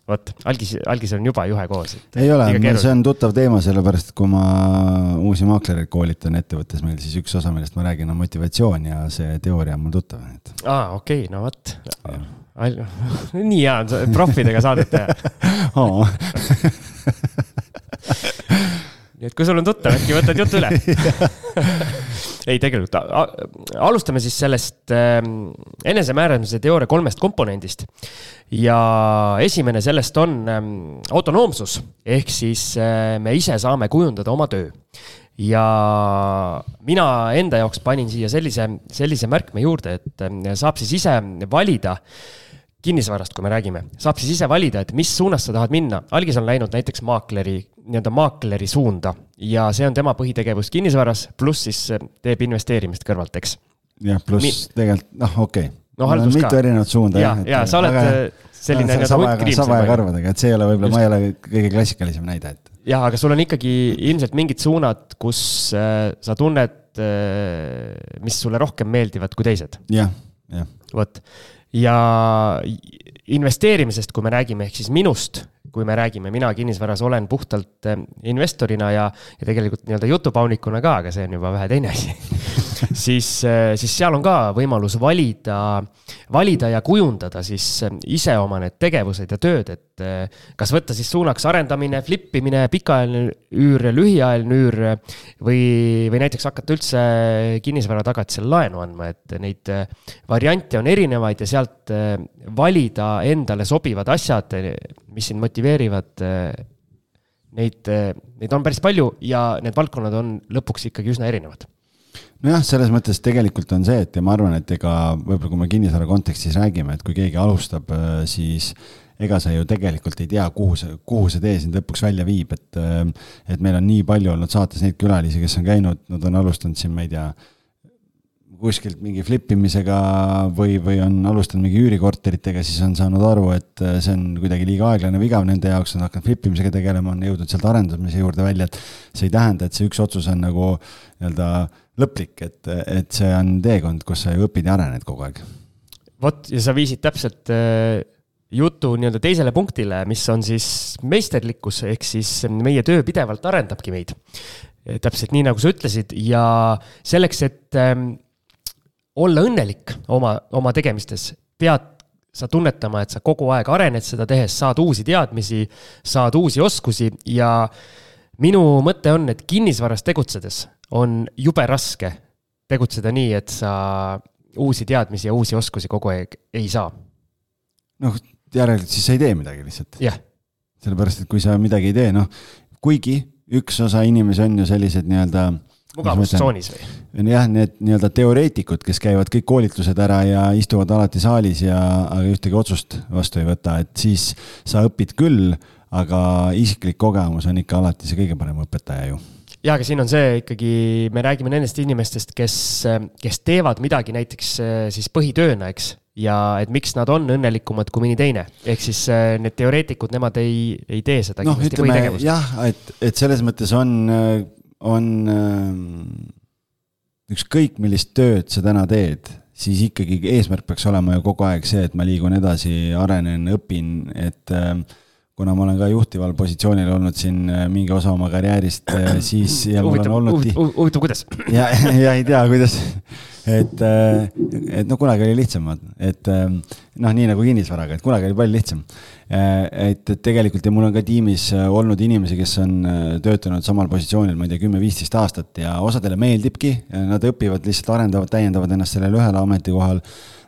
vot, algis, algisel on juba juhe koos. ei ole, see on tuttav teema, sellepärast et kui ma uusi maaklereid koolitan ettevõttes meil, siis üks osa, millest ma räägin, on motivatsioon ja see teooria on mul tuttav, aa, okei okay,, no vot. nii hea on proffidega saadet teha. Nii et kui sul on tuttav, äkki võtad jutu üle ei, tegelikult alustame siis sellest äh, enesemääramise teooria kolmest komponendist. ja esimene sellest on äh, autonoomsus, ehk siis äh, me ise saame kujundada oma töö. ja mina enda jaoks panin siia sellise, sellise märkme juurde, et äh, saab siis ise valida kinnisvarast, kui me räägime, saab siis ise valida, et mis suunas sa tahad minna. algis on läinud näiteks maakleri nii-öelda maakleri suunda ja see on tema põhitegevus kinnisvaras, pluss siis teeb investeerimist kõrvalt, eks. jah, pluss tegelikult, noh, okei okay. no,. mitu ka. erinevat suunda ja, jah. ja sa oled aga, selline nii-öelda võttkriim. saba ja karvadega, et see ei ole võib-olla, ma ei ole kõige klassikalisem näide, et. jah, aga sul on ikkagi ilmselt mingid suunad, kus äh, sa tunned äh,, mis sulle rohkem meeldivad kui teised. jah, jah. vot, ja investeerimisest, kui me räägime, ehk siis minust kui me räägime, mina kinnisvaras olen puhtalt eh, investorina ja, ja tegelikult nii-öelda jutupaunikuna ka, aga see on juba vähe teine asi. Siis, eh, siis seal on ka võimalus valida, valida ja kujundada siis eh, ise oma need tegevused ja tööd, et kas võtta siis suunaks arendamine, flip imine, pikaajaline üür, lühiajaline üür või, või näiteks hakata üldse kinnisvara tagatisel laenu andma, et neid variante on erinevaid ja sealt valida endale sobivad asjad, mis sind motiveerivad. Neid, neid on päris palju ja need valdkonnad on lõpuks ikkagi üsna erinevad nojah, selles mõttes tegelikult on see, et ja ma arvan, et ega võib-olla kui me kinnisvara kontekstis räägime, et kui keegi alustab, siis ega sa ju tegelikult ei tea, kuhu see, kuhu see tee sind lõpuks välja viib, et et meil on nii palju olnud saates neid külalisi, kes on käinud, nad on alustanud siin, ma ei tea kuskilt mingi flip imisega või, või on alustanud mingi üürikorteritega, siis on saanud aru, et äh, see on kuidagi liiga aeglane või igav nende jaoks, on hakanud flip imisega tegelema, on jõudnud sealt arendamise juurde välja, et see ei tähenda, et see üks otsus on nagu nii-öelda lõplik, et, et see on teekond, kus sa ju õpid ja arened kogu aeg vot ja sa viisid täpselt äh, jutu nii-öelda teisele punktile, mis on siis meisterlikkus, ehk siis meie töö pidevalt arendabki meid. täpselt nii, nagu sa ütlesid ja selleks, et ähm, olla õnnelik oma, oma tegemistes, pead sa tunnetama, et sa kogu aeg arened seda tehes, saad uusi teadmisi, saad uusi oskusi ja minu mõte on, et kinnisvaras tegutsedes on jube raske tegutseda nii, et sa uusi teadmisi ja uusi oskusi kogu aeg ei saa. noh, järelikult siis sa ei tee midagi lihtsalt. jah. sellepärast, et kui sa midagi ei tee, noh, kuigi üks osa inimesi on ju sellised nii-öelda mugavustsoonis või? jah, need nii-öelda teoreetikud, kes käivad kõik koolitused ära ja istuvad alati saalis ja, aga ühtegi otsust vastu ei võta, et siis sa õpid küll, aga isiklik kogemus on ikka alati see kõige parem õpetaja ju ja, aga siin on see ikkagi, me räägime nendest inimestest, kes, kes teevad midagi näiteks siis põhitööna, eks. ja et miks nad on õnnelikumad kui mõni teine, ehk siis need teoreetikud, nemad ei, ei tee seda noh, ütleme jah, et, et selles mõttes on, on ükskõik, millist tööd sa täna teed, siis ikkagi eesmärk peaks olema ju kogu aeg see, et ma liigun edasi, arenen, õpin, et äh, kuna ma olen ka juhtival positsioonil olnud siin äh, mingi osa oma karjäärist, äh, siis ja mul on olnud. huvitav, kuidas? ja, ja ei tea, kuidas, et, äh, et no kunagi oli lihtsam, et noh, nii nagu kinnisvaraga, et kunagi oli palju lihtsam. et, et tegelikult ja mul on ka tiimis olnud inimesi, kes on töötanud samal positsioonil, ma ei tea, kümme-viisteist aastat ja osadele meeldibki, nad õpivad, lihtsalt arendavad, täiendavad ennast sellel ühel ametikohal.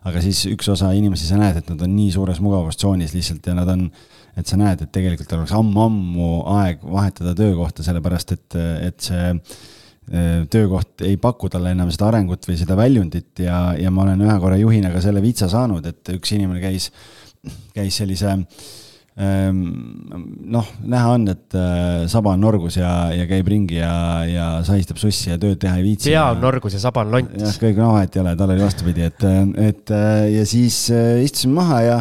aga siis üks osa inimesi, sa näed, et nad on nii suures mugavustsoonis lihtsalt ja nad on et sa näed, et tegelikult oleks ammu-ammu aeg vahetada töökohta, sellepärast et, et see töökoht ei paku talle enam seda arengut või seda väljundit ja, ja ma olen ühe korra juhina ka selle vitsa saanud, et üks inimene käis, käis sellise ehm, noh, näha on, et e, saba on norgus ja, ja käib ringi ja, ja sahistab sussi ja tööd teha ei viitsi. pea on norgus ja saba on lont. jah, kõik no vahet ei ole, tal oli vastupidi, et, et ja siis istusime maha ja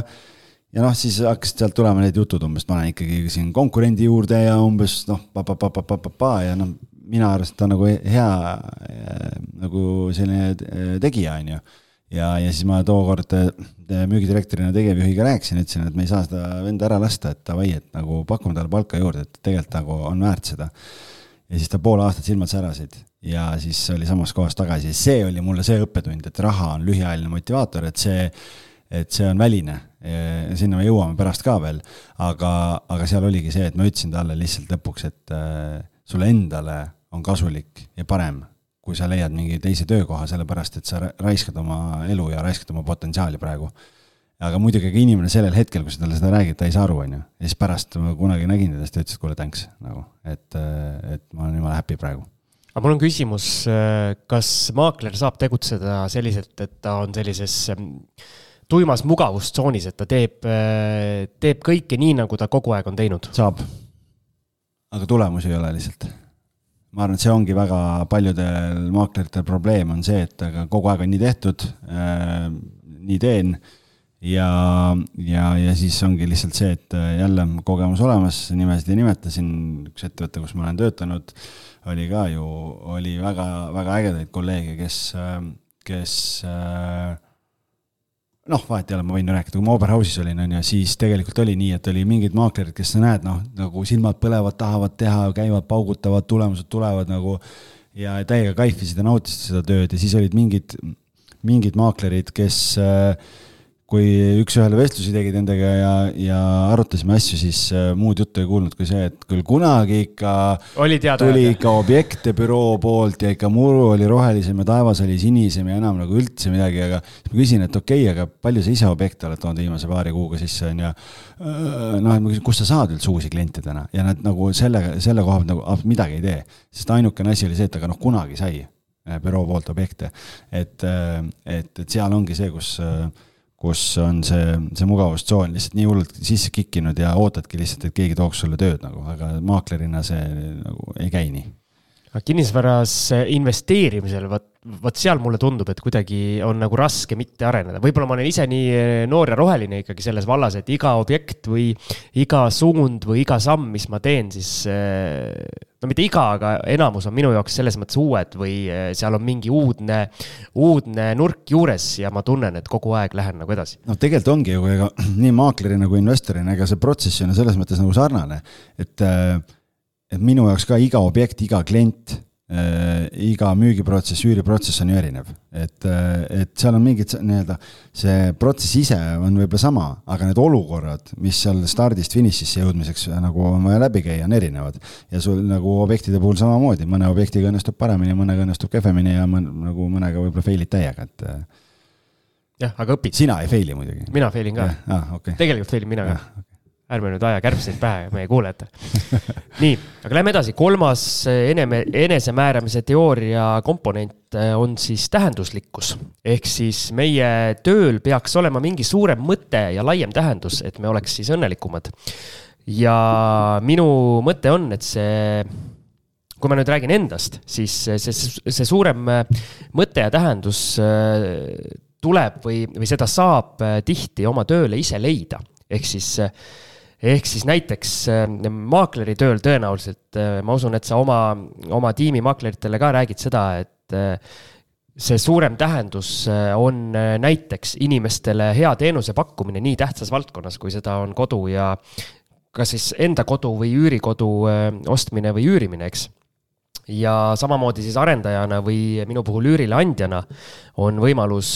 ja noh, siis hakkasid sealt tulema need jutud umbes, ma olen ikkagi siin konkurendi juurde ja umbes noh, pa-pa-pa-pa-pa-pa ja noh, mina arvasin, et ta on nagu hea äh, nagu selline äh, tegija, on ju. ja, ja siis ma tookord äh, müügidirektorina tegevjuhiga rääkisin, ütlesin, et me ei saa seda venda ära lasta, et davai, et nagu pakume talle palka juurde, et tegelikult nagu on väärt seda. ja siis ta pool aastat silmad särasid ja siis oli samas kohas tagasi see oli mulle see õppetund, et raha on lühiajaline motivaator, et see et see on väline, sinna me jõuame pärast ka veel, aga, aga seal oligi see, et ma ütlesin talle lihtsalt lõpuks, et äh, sulle endale on kasulik ja parem, kui sa leiad mingi teise töökoha, sellepärast et sa raiskad oma elu ja raiskad oma potentsiaali praegu. aga muidugi ka inimene sellel hetkel, kui sa talle seda räägid, ta ei saa aru, on ju. ja siis pärast ma kunagi nägin teda, siis ta ütles, et kuule, thanks, nagu, et, et ma olen jumala happy praegu aga mul on küsimus, kas maakler saab tegutseda selliselt, et ta on sellises tuimas mugavustsoonis, et ta teeb, äh, teeb kõike nii, nagu ta kogu aeg on teinud. saab. aga tulemusi ei ole lihtsalt. Ma arvan, et see ongi väga paljudel maakleritel probleem on see, et aga kogu aeg on nii tehtud äh,, nii teen ja, ja, ja siis ongi lihtsalt see, et äh, jälle kogemus olemas, nimesid ei nimeta, siin üks ettevõte, kus ma olen töötanud, oli ka ju, oli väga, väga ägedaid kolleege, kes, äh, kes äh, noh, vahet ei ole, ma võin rääkida, kui ma Oberhausis olin, on ju, siis tegelikult oli nii, et oli mingid maaklerid, kes sa näed, noh, nagu silmad põlevad, tahavad teha, käivad, paugutavad, tulemused tulevad nagu ja täiega kaifisid ja nautisid seda tööd ja siis olid mingid, mingid maaklerid, kes äh, kui üks-ühele vestlusi tegid nendega ja, ja arutasime asju, siis äh, muud juttu ei kuulnud kui see, et küll kunagi ikka tuli ikka objekte büroo poolt ja ikka muru oli rohelisem ja taevas oli sinisem ja enam nagu üldse midagi, aga ma küsin, et okei okay,, aga palju sa ise objekte oled toonud viimase paari kuuga sisse, on ju. Äh, noh, et ma küsin, kust sa saad üldse uusi kliente täna ja nad nagu sellega, selle koha pealt nagu midagi ei tee. sest ainukene asi oli see, et aga noh, kunagi sai äh, büroo poolt objekte. et, et, et seal ongi see, kus kus on see, see mugavustsoon lihtsalt nii hullult sisse kikkinud ja ootadki lihtsalt, et keegi tooks sulle tööd nagu, aga maaklerina see nagu ei käi nii. aga kinnisvaras investeerimisel, vot vot seal mulle tundub, et kuidagi on nagu raske mitte areneda, võib-olla ma olen ise nii eh, noor ja roheline ikkagi selles vallas, et iga objekt või iga suund või iga samm, mis ma teen, siis eh, no mitte iga, aga enamus on minu jaoks selles mõttes uued või eh, seal on mingi uudne, uudne nurk juures ja ma tunnen, et kogu aeg lähen nagu edasi. noh, tegelikult ongi ju, ega nii maaklerina kui investorina, ega see protsess on ju selles mõttes nagu sarnane, et, et minu jaoks ka iga objekt, iga klient iga müügiprotsess, üüriprotsess on ju erinev, et, äh, et seal on mingid nii-öelda, see protsess ise on võib-olla sama, aga need olukorrad, mis seal stardist finišisse jõudmiseks nagu on vaja läbi käia, on erinevad. ja sul nagu objektide puhul samamoodi, mõne objektiga õnnestub paremini, mõnega õnnestub kehvemini ja mõn, nagu mõnega võib-olla fail'id täiega, et. Äh, jah, aga õpid. sina ei fail'i muidugi. mina fail in ka. Ah, okay. tegelikult fail in mina ka okay ärme nüüd aja kärbseid pähe meie kuulajatele. nii, aga lähme edasi, kolmas eneme, enesemääramise teooria komponent eh, on siis tähenduslikkus. ehk siis meie tööl peaks olema mingi suurem mõte ja laiem tähendus, et me oleks siis õnnelikumad. ja minu mõte on, et see kui ma nüüd räägin endast, siis see, see, see suurem mõte ja tähendus eh, tuleb või, või seda saab eh, tihti oma tööle ise leida. ehk siis ehk siis näiteks äh, maakleri tööl tõenäoliselt, äh, ma usun, et sa oma, oma tiimi maakleritele ka räägid seda, et äh, see suurem tähendus on näiteks inimestele hea teenuse pakkumine nii tähtsas valdkonnas, kui seda on kodu ja kas siis enda kodu või üürikodu ostmine või üürimine, eks. Ja samamoodi siis arendajana või minu puhul üürileandjana on võimalus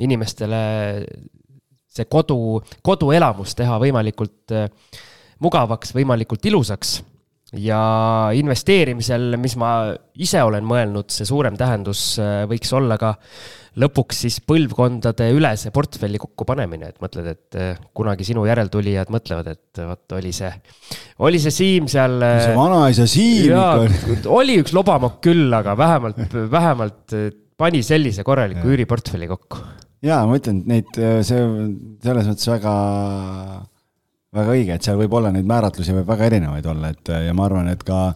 inimestele see kodu, koduelamus teha võimalikult äh, mugavaks, võimalikult ilusaks. ja investeerimisel, mis ma ise olen mõelnud, see suurem tähendus äh, võiks olla ka lõpuks siis põlvkondade ülese portfelli kokkupanemine, et mõtled, et äh, kunagi sinu järeltulijad mõtlevad, et vot oli see, oli see Siim seal. see vanaisa Siim ikka. oli üks lobamokk küll, aga vähemalt, vähemalt pani sellise korraliku üüriportfelli kokku jaa, ma ütlen, et neid, äh, see selles mõttes väga, väga õige, et seal võib olla neid määratlusi võib väga erinevaid olla, et ja ma arvan, et ka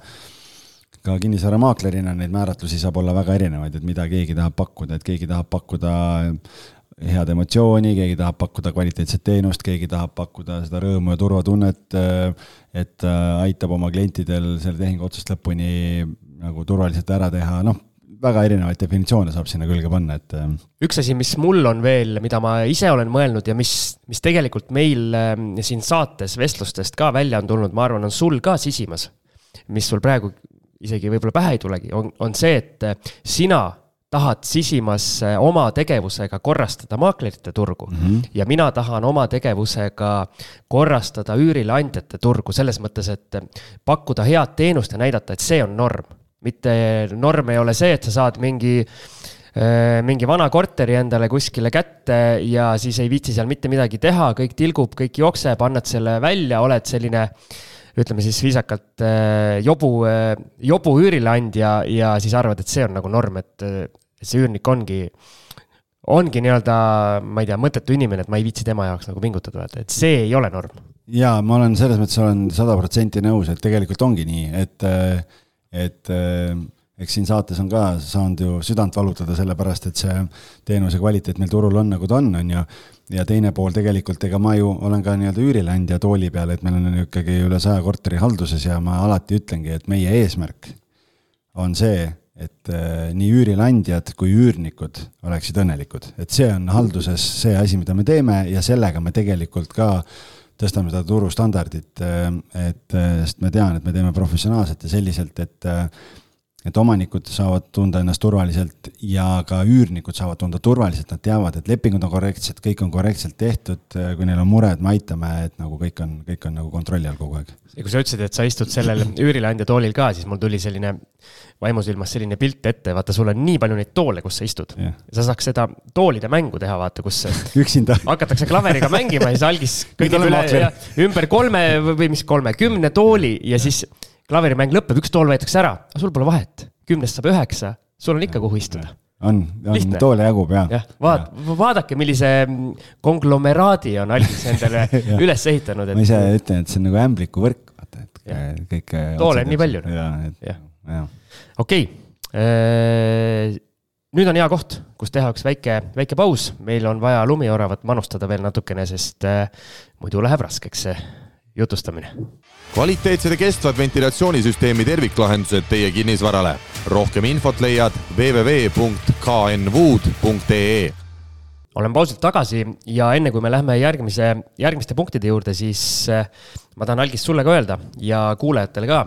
ka kinnisvaramaaklerina neid määratlusi saab olla väga erinevaid, et mida keegi tahab pakkuda, et keegi tahab pakkuda head emotsiooni, keegi tahab pakkuda kvaliteetset teenust, keegi tahab pakkuda seda rõõmu ja turvatunnet, et äh, aitab oma klientidel selle tehingu otsast lõpuni nagu turvaliselt ära teha, noh väga erinevaid definitsioone saab sinna külge panna, et. Ähm, üks asi, mis mul on veel, mida ma ise olen mõelnud ja mis, mis tegelikult meil ähm, siin saates vestlustest ka välja on tulnud, ma arvan, on sul ka sisimas. mis sul praegu isegi võib-olla pähe ei tulegi, on, on see, et äh, sina tahad sisimas äh, oma tegevusega korrastada maaklerite turgu mm -hmm. ja mina tahan oma tegevusega korrastada üürileandjate turgu selles mõttes, et äh, pakkuda head teenust ja näidata, et see on norm mitte norm ei ole see, et sa saad mingi äh, mingi vana korteri endale kuskile kätte ja siis ei viitsi seal mitte midagi teha, kõik tilgub, kõik jookseb, annad selle välja, oled selline ütleme siis viisakalt äh, jobu, äh, jobu üürileandja ja siis arvad, et see on nagu norm, et, see üürnik ongi, ongi nii-öelda, ma ei tea, mõttetu inimene, et ma ei viitsi tema jaoks nagu pingutada, et, et see ei ole norm. jaa, ma olen selles mõttes olen sada protsenti nõus, et tegelikult ongi nii, et et äh, eks siin saates on ka saanud ju südant valutada, sellepärast et see teenuse kvaliteet meil turul on, nagu ta on, on ju. ja teine pool tegelikult, ega ma ju olen ka nii-öelda üürileandja tooli peal, et meil on ikkagi üle saja korteri halduses ja ma alati ütlengi, et meie eesmärk on see, et äh, nii üürileandjad kui üürnikud oleksid õnnelikud, et see on halduses see asi, mida me teeme ja sellega me tegelikult ka tõstame seda turustandardit, et sest ma tean, et me teeme professionaalselt ja selliselt, et et omanikud saavad tunda ennast turvaliselt ja ka üürnikud saavad tunda turvaliselt, nad teavad, et lepingud on korrektsed, kõik on korrektselt tehtud, kui neil on mured, me aitame, et nagu kõik on, kõik on nagu kontrolli all kogu aeg. ja kui sa ütlesid, et sa istud sellel üürileandja toolil ka, siis mul tuli selline vaimusilmas selline pilt ette, vaata, sul on nii palju neid toole, kus sa istud. Yeah.. sa saaks seda toolide mängu teha, vaata, kus üksinda. hakatakse klaveriga mängima ja siis algis kõigib üle ja, ümber kolme või mis kolme, kümne tooli ja siis klaverimäng lõpeb, üks tool võetakse ära, aga sul pole vahet, kümnest saab üheksa, sul on ikka, kuhu istuda. On, on, toole jagub ja. jah, vaat-, vaadake, millise konglomeraadi on Algis endale üles ehitanud et.... ma ise ütlen, et see on nagu ämblikuvõrk, vaata, et kõik. toole on nii palju. jah. okei äh, nüüd on hea koht, kus teha üks väike, väike paus, meil on vaja lumioravat manustada veel natukene, sest äh, muidu läheb raskeks see jutustamine. kvaliteetsed ja kestvad ventilatsioonisüsteemi terviklahendused teie kinnisvarale. rohkem infot leiad www.knwood.ee olen pausilt tagasi ja enne kui me läheme järgmise, järgmiste punktide juurde, siis äh, ma tahan algist sulle ka öelda ja kuulajatele ka.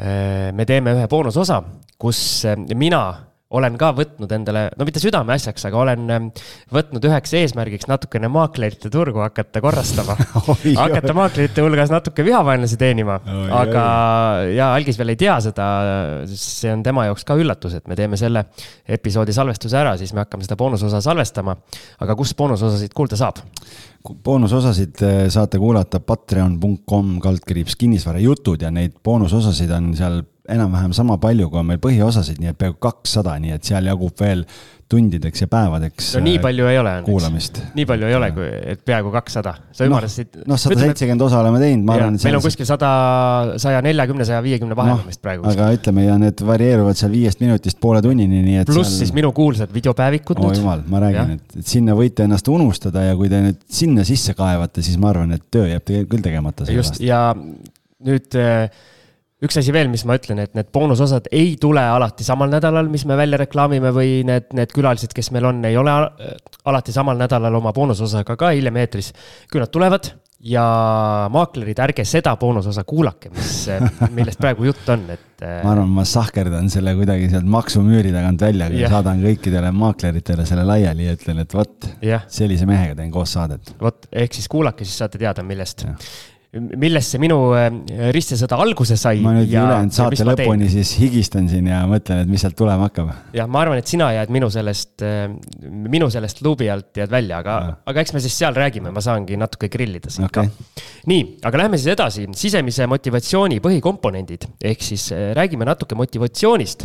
Äh, me teeme ühe boonusosa, kus mina olen ka võtnud endale, no mitte südameasjaks, aga olen ähm, võtnud üheks eesmärgiks natukene maaklerite turgu hakata korrastama hakata maaklerite hulgas natuke vihavaenlasi teenima, aga ja algis veel ei tea seda, see on tema jaoks ka üllatus, et me teeme selle episoodi salvestuse ära, siis me hakkame seda boonusosa salvestama. aga kus boonusosasid kuulda saab? boonusosasid äh, saate kuulata patreon.com kaldkriips kinnisvarajutud ja neid boonusosasid on seal enam-vähem sama palju, kui on meil põhiosasid, nii et peaaegu kakssada, nii et seal jagub veel tundideks ja päevadeks. no nii palju ei ole. kuulamist. nii palju ei ole, kui, et peaaegu kakssada. sa ümardasid no,. noh, sada seitsekümmend osa oleme teinud, ma arvan. meil on kuskil sada, saja neljakümne, saja viiekümne vahel no, vist praegu. aga ütleme ja need varieeruvad seal viiest minutist poole tunnini, nii et. pluss seal... siis minu kuulsad videopäevikud oh, jumal, ma räägin, et, et sinna võite ennast unustada ja kui te nüüd sinna sisse kaevate, siis ma arvan, et töö jääb tegelikult küll tegemata. just, ja nüüd äh, üks asi veel, mis ma ütlen, et need boonusosad ei tule alati samal nädalal, mis me välja reklaamime või need, need külalised, kes meil on, ei ole alati samal nädalal oma boonusosaga ka hiljem eetris. küll nad tulevad ja maaklerid, ärge seda boonusosa kuulake, mis, millest praegu jutt on, et. ma arvan, ma sahkerdan selle kuidagi sealt maksumüüri tagant välja, saadan kõikidele maakleritele selle laiali ja ütlen, et vot, sellise mehega teen koos saadet. vot, ehk siis kuulake, siis saate teada, millest millest see minu äh, ristesõda alguse sai. ma nüüd ülejäänud saate lõpuni siis higistan siin ja mõtlen, et mis sealt tulema hakkab. jah, ma arvan, et sina jääd minu sellest, äh, minu sellest luubi alt jääd välja, aga, aga eks me siis seal räägime, ma saangi natuke grillida siin okay. ka. nii, aga lähme siis edasi, sisemise motivatsiooni põhikomponendid, ehk siis äh, räägime natuke motivatsioonist.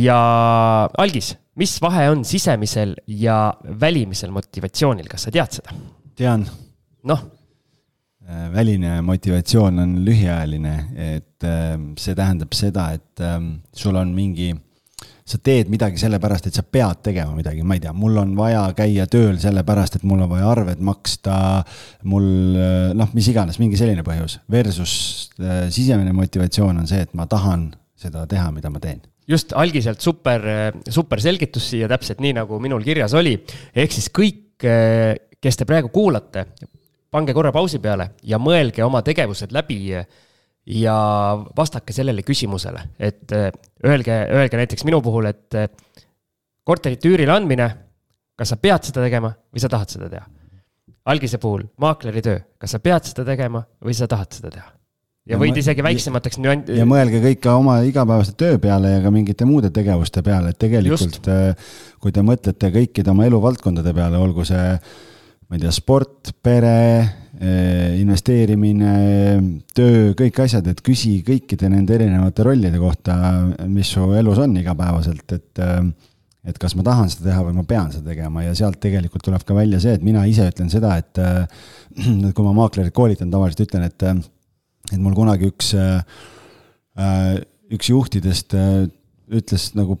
ja algis, mis vahe on sisemisel ja välimisel motivatsioonil, kas sa tead seda? tean. noh väline motivatsioon on lühiajaline, et ähm, see tähendab seda, et ähm, sul on mingi, sa teed midagi sellepärast, et sa pead tegema midagi, ma ei tea, mul on vaja käia tööl sellepärast, et mul on vaja arved maksta, mul äh, noh, mis iganes, mingi selline põhjus. Versus äh, sisemine motivatsioon on see, et ma tahan seda teha, mida ma teen just algiselt super, super selgitus siia täpselt nii, nagu minul kirjas oli. ehk siis kõik, kes te praegu kuulate, pange korra pausi peale ja mõelge oma tegevused läbi ja vastake sellele küsimusele, et äh, öelge, öelge näiteks minu puhul, et äh, korterite üürile andmine, kas sa pead seda tegema või sa tahad seda teha? algise puhul maakleri töö, kas sa pead seda tegema või sa tahad seda teha? ja võid isegi väiksemateks nüann-. ja mõelge kõik ka oma igapäevase töö peale ja ka mingite muude tegevuste peale, et tegelikult Just. Äh, kui te mõtlete kõikide oma eluvaldkondade peale, olgu see ma ei tea, sport, pere, eh, investeerimine, töö, kõik asjad, et küsi kõikide nende erinevate rollide kohta, mis su elus on igapäevaselt, et eh, et kas ma tahan seda teha või ma pean seda tegema. Ja sealt tegelikult tuleb ka välja see, et mina ise ütlen seda, et eh, kui ma maaklerit koolitan, tavaliselt ütlen, et et mul kunagi üks, üks juhtidest ütles nagu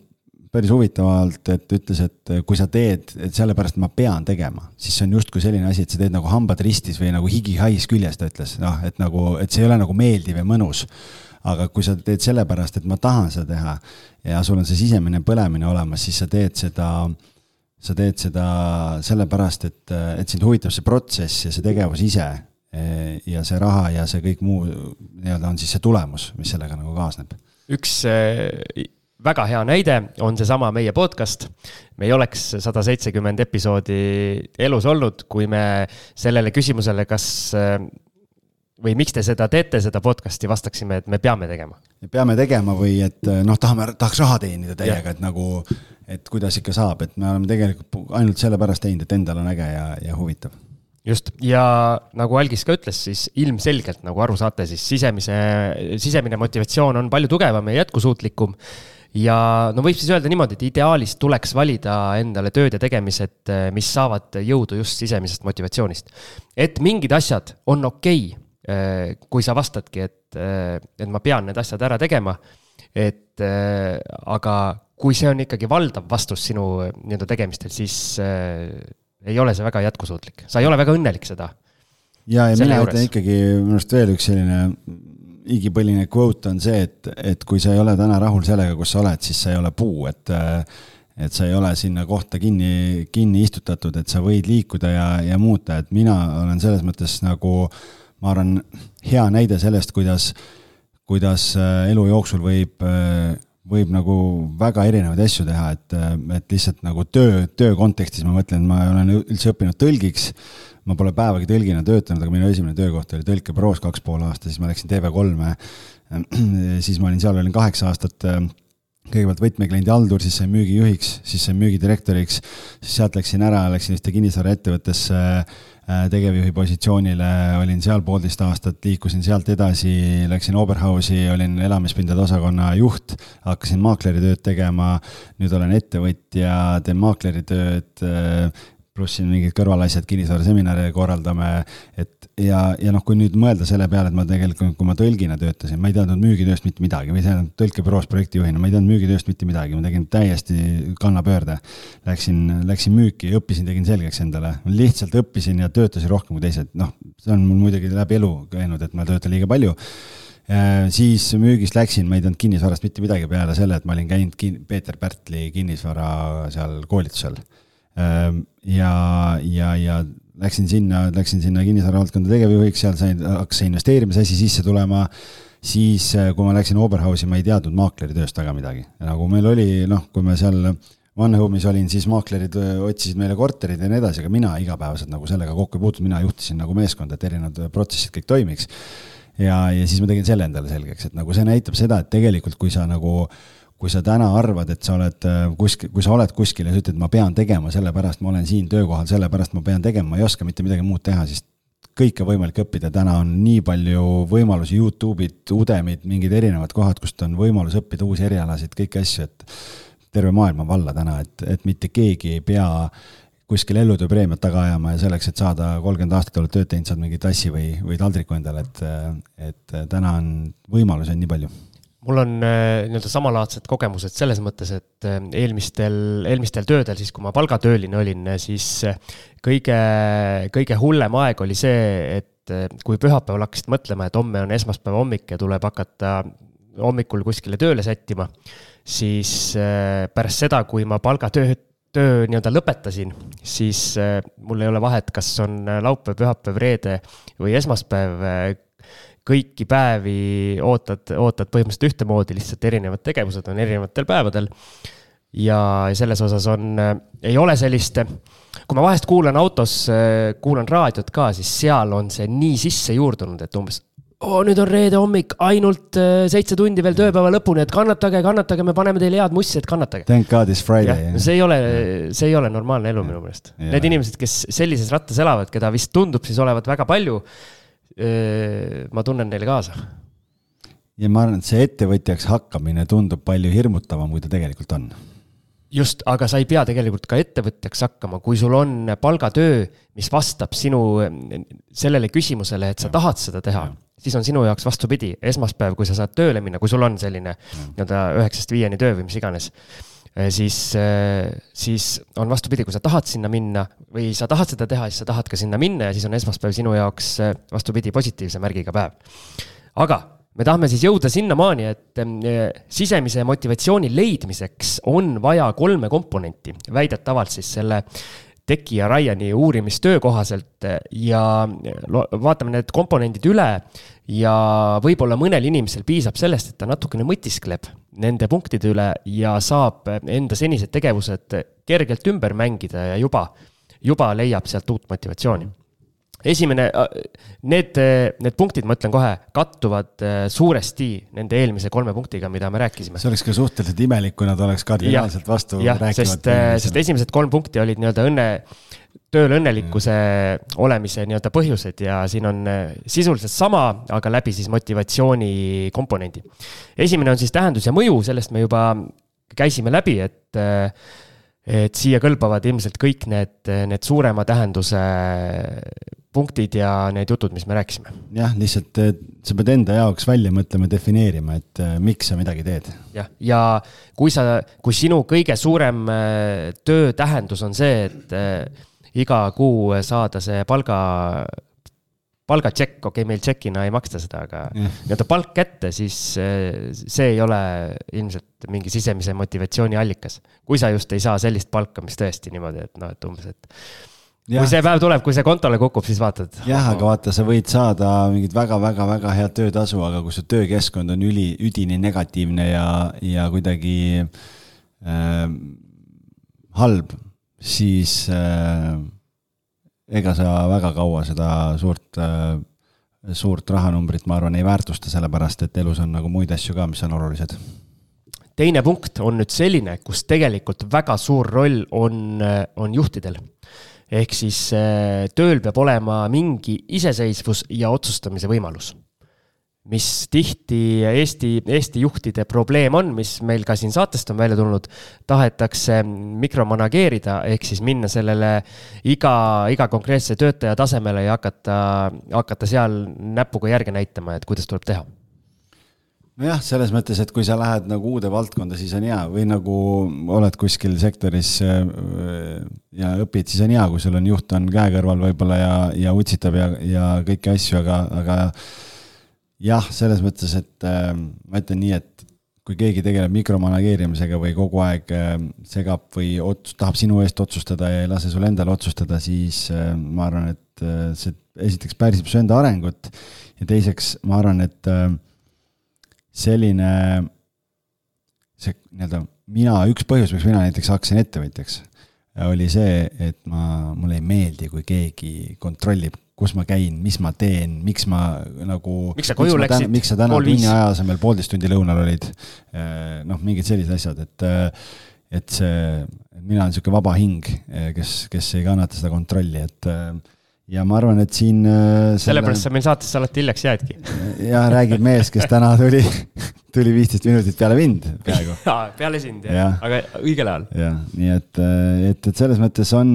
päris huvitavalt, et ütles, et kui sa teed, et sellepärast ma pean tegema, siis see on justkui selline asi, et sa teed nagu hambad ristis või nagu higi hais küljes, ta ütles, noh, et nagu, et see ei ole nagu meeldiv ja mõnus. aga kui sa teed sellepärast, et ma tahan seda teha ja sul on see sisemine põlemine olemas, siis sa teed seda, sa teed seda sellepärast, et, et sind huvitab see protsess ja see tegevus ise ja see raha ja see kõik muu nii-öelda on siis see tulemus, mis sellega nagu kaasneb. üks väga hea näide on seesama meie podcast. me ei oleks sada seitsekümmend episoodi elus olnud, kui me sellele küsimusele, kas või miks te seda teete, seda podcast'i, vastaksime, et me peame tegema. peame tegema või et noh, tahame, tahaks raha teenida täiega, et nagu, et kuidas ikka saab, et me oleme tegelikult ainult sellepärast teinud, et endal on äge ja, ja huvitav just, ja nagu Algis ka ütles, siis ilmselgelt, nagu aru saate, siis sisemise, sisemine motivatsioon on palju tugevam ja jätkusuutlikum ja no võib siis öelda niimoodi, et ideaalis tuleks valida endale tööd ja tegemised, eh, mis saavad jõudu just sisemisest motivatsioonist. et mingid asjad on okei okay,, eh, kui sa vastadki, et, eh, et ma pean need asjad ära tegema. et aga kui see on ikkagi valdav vastus sinu nii-öelda tegemistel, siis äh, ei ole see väga jätkusuutlik, sa ei ole väga õnnelik seda. ja, ja mina ütlen ikkagi minu arust veel üks selline igipõline quote on see, et, et kui sa ei ole täna rahul sellega, kus sa oled, siis sa ei ole puu, et et sa ei ole sinna kohta kinni, kinni istutatud, et sa võid liikuda ja, ja muuta, et mina olen selles mõttes nagu ma arvan, hea näide sellest, kuidas, kuidas äh, elu jooksul võib, äh, võib nagu väga erinevaid asju teha, et, äh, et lihtsalt nagu töö, töö kontekstis ma mõtlen, ma olen üldse õppinud tõlgiks, ma pole päevagi tõlgina töötanud, aga minu esimene töökoht oli tõlkebüroos kaks pool aastat, siis ma läksin TV3-e, siis ma olin seal, olin kaheksa aastat kõigepealt võtmekliendi haldur, siis sain müügijuhiks, siis sain müügidirektoriks, siis sealt läksin ära, läksin ühte kinnisvaraettevõttesse äh, tegevjuhi positsioonile, olin seal poolteist aastat, liikusin sealt edasi, läksin Oberhausi, olin elamispindade osakonna juht, hakkasin maakleri tööd tegema, nüüd olen ettevõtja, teen maakleri tööd, äh, pluss siin mingid kõrvalasjad, kinnisvaraseminare korraldame, et ja, ja noh, kui nüüd mõelda selle peale, et ma tegelikult, kui ma tõlgina töötasin, ma ei teadnud müügitööst mitte midagi või tähendab tõlkebüroos projektijuhina, ma ei teadnud müügitööst mitte midagi, ma tegin täiesti kannapöörde. Läksin, läksin müüki, õppisin, tegin selgeks endale, lihtsalt õppisin ja töötasin rohkem kui teised, noh, see on mul muidugi läbi elu käinud, et ma töötan liiga palju. Siis müügist läksin, ma ei teadnud kinnisvarast mitte midagi peale selle, et ma olin käinud kin-, Peeter Pärtli kinnisvara seal koolitusel. Ehm, ja, ja, ja läksin sinna, läksin sinna kinnisvara valdkonda tegevjuhiks, seal sain, hakkas see investeerimise asi sisse tulema, siis eh, kui ma läksin Oberhausi, ma ei teadnud maakleritööst väga midagi. nagu meil oli, noh, kui me seal One Home'is olin, siis maaklerid eh, otsisid meile korterid ja nii edasi, aga mina igapäevaselt nagu sellega kokku ei puutunud, mina juhtisin nagu meeskonda, et erinevad protsessid kõik toimiks. ja, ja siis ma tegin selle endale selgeks, et nagu see näitab seda, et tegelikult kui sa nagu äh, kui sa täna arvad, et sa oled äh, kuskil, kui sa oled kuskil ja sa ütled, ma pean tegema, sellepärast ma olen siin töökohal, sellepärast ma pean tegema, ma ei oska mitte midagi muud teha, siis kõike võimalik õppida, täna on nii palju võimalusi, Youtube'id, Udemid, mingid erinevad kohad, kust on võimalus õppida uusi erialasid, kõiki asju, et terve maailm on valla täna, et, et mitte keegi ei pea kuskil elutööpreemiat taga ajama ja selleks, et saada kolmkümmend aastat oled tööd teinud, saad mingi tassi või, või taldriku endale, et, et täna on võimalusi on nii palju mul on äh, nii-öelda samalaadsed kogemused selles mõttes, et äh, eelmistel, eelmistel töödel, siis kui ma palgatööline olin, siis äh, kõige, kõige hullem aeg oli see, et kui pühapäeval hakkasid mõtlema, et homme on esmaspäeva hommik ja tuleb hakata hommikul kuskile tööle sättima, siis pärast seda, kui ma palgatöö, töö nii-öelda lõpetasin, siis mul ei ole vahet, kas on laupäev, pühapäev, reede või esmaspäev kõiki päevi ootad, ootad põhimõtteliselt ühtemoodi, lihtsalt erinevad tegevused on erinevatel päevadel. ja selles osas on, ei ole sellist, kui ma vahest kuulan autos, kuulan raadiot ka, siis seal on see nii sisse juurdunud, et umbes oo, nüüd on reede hommik, ainult äh, seitse tundi veel tööpäeva lõpuni, et kannatage, kannatage, me paneme teile head mussi, et kannatage. Thank God it's Friday. see ei ole, see ei ole normaalne elu minu meelest. Need inimesed, kes sellises rattas elavad, keda vist tundub siis olevat väga palju ma tunnen neile kaasa. ja ma arvan, et see ettevõtjaks hakkamine tundub palju hirmutavam, kui ta tegelikult on. just, aga sa ei pea tegelikult ka ettevõtjaks hakkama, kui sul on palgatöö, mis vastab sinu sellele küsimusele, et sa tahad seda teha siis on sinu jaoks vastupidi, esmaspäev, kui sa saad tööle minna, kui sul on selline nii-öelda üheksast viieni töö või mis iganes siis, äh, siis on vastupidi, kui sa tahad sinna minna või sa tahad seda teha, siis sa tahad ka sinna minna ja siis on esmaspäev sinu jaoks äh, vastupidi, positiivse märgiga päev. aga me tahame siis jõuda sinnamaani, et sisemise motivatsiooni leidmiseks on vaja kolme komponenti, väidetavalt siis selle Teki ja Ryan'i uurimistöö kohaselt ja vaatame need komponendid üle ja võib-olla mõnel inimesel piisab sellest, et ta natukene mõtiskleb nende punktide üle ja saab enda senised tegevused kergelt ümber mängida ja juba, juba leiab sealt uut motivatsiooni. Esimene, need, need punktid, ma ütlen kohe, kattuvad äh, suuresti nende eelmise kolme punktiga, mida me rääkisime. see oleks ka suhteliselt imelik, kui nad oleks kardinaalselt vastu jah, sest, äh, sest esimesed kolm punkti olid nii-öelda õnne, tööl õnnelikkuse mm. olemise nii-öelda põhjused ja siin on äh, sisuliselt sama, aga läbi siis motivatsiooni komponendi. esimene on siis tähendus ja mõju, sellest me juba käisime läbi, et et siia kõlbavad ilmselt kõik need, need suurema tähenduse punktid ja need jutud, mis me rääkisime. jah, lihtsalt sa pead enda jaoks välja mõtlema, defineerima, et miks sa midagi teed. jah, ja kui sa, kui sinu kõige suurem töö tähendus on see, et iga kuu saada see palga, palgatšekk, okei okay,, meil tšekina ei maksta seda, aga nii-öelda palk kätte, siis see ei ole ilmselt mingi sisemise motivatsiooni allikas. kui sa just ei saa sellist palka, mis tõesti niimoodi, et noh, et umbes, et Ja. kui see päev tuleb, kui see kontole kukub, siis vaatad. jah, aga vaata, sa võid saada mingit väga-väga-väga head töötasu, aga kui su töökeskkond on üli, üdini negatiivne ja, ja kuidagi äh, halb, siis äh, ega sa väga kaua seda suurt äh, suurt rahanumbrit, ma arvan, ei väärtusta, sellepärast et elus on nagu muid asju ka, mis on olulised. teine punkt on nüüd selline, kus tegelikult väga suur roll on, on juhtidel ehk siis äh, tööl peab olema mingi iseseisvus ja otsustamise võimalus. Mis tihti Eesti, Eesti juhtide probleem on, mis meil ka siin saatest on välja tulnud, tahetakse mikromanageerida, ehk siis minna sellele iga, iga konkreetse töötaja tasemele ja hakata, hakata seal näpuga järge näitama, et kuidas tuleb teha. Nojah, selles mõttes, et kui sa lähed nagu uude valdkonda, siis on hea või nagu oled kuskil sektoris äh, ja õpid, siis on hea, kui sul on juht on käe kõrval võib-olla ja, ja utsitab ja, ja kõiki asju, aga, aga jah, selles mõttes, et äh, ma ütlen nii, et kui keegi tegeleb mikromanageerimisega või kogu aeg äh, segab või ots-, tahab sinu eest otsustada ja ei lase sul endal otsustada, siis äh, ma arvan, et äh, see esiteks pärsib su enda arengut ja teiseks ma arvan, et äh, selline, see nii-öelda mina, üks põhjus, miks mina näiteks hakkasin ettevõtjaks, oli see, et ma, mulle ei meeldi, kui keegi kontrollib, kus ma käin, mis ma teen, miks ma nagu. miks sa koju miks läksid? miks sa täna tunni aja asemel poolteist tundi lõunal olid? Eh, noh, mingid sellised asjad, et, eh, et see, mina olen niisugune vaba hing, eh, kes, kes ei kannata seda kontrolli, et ja ma arvan, et siin selle.... sellepärast sa meil saatesse alati hiljaks jäädki. ja räägib mees, kes täna tuli, tuli viisteist minutit peale mind peaaegu. peale sind jah ja., aga õigel ajal. jah, nii et, et, et selles mõttes on,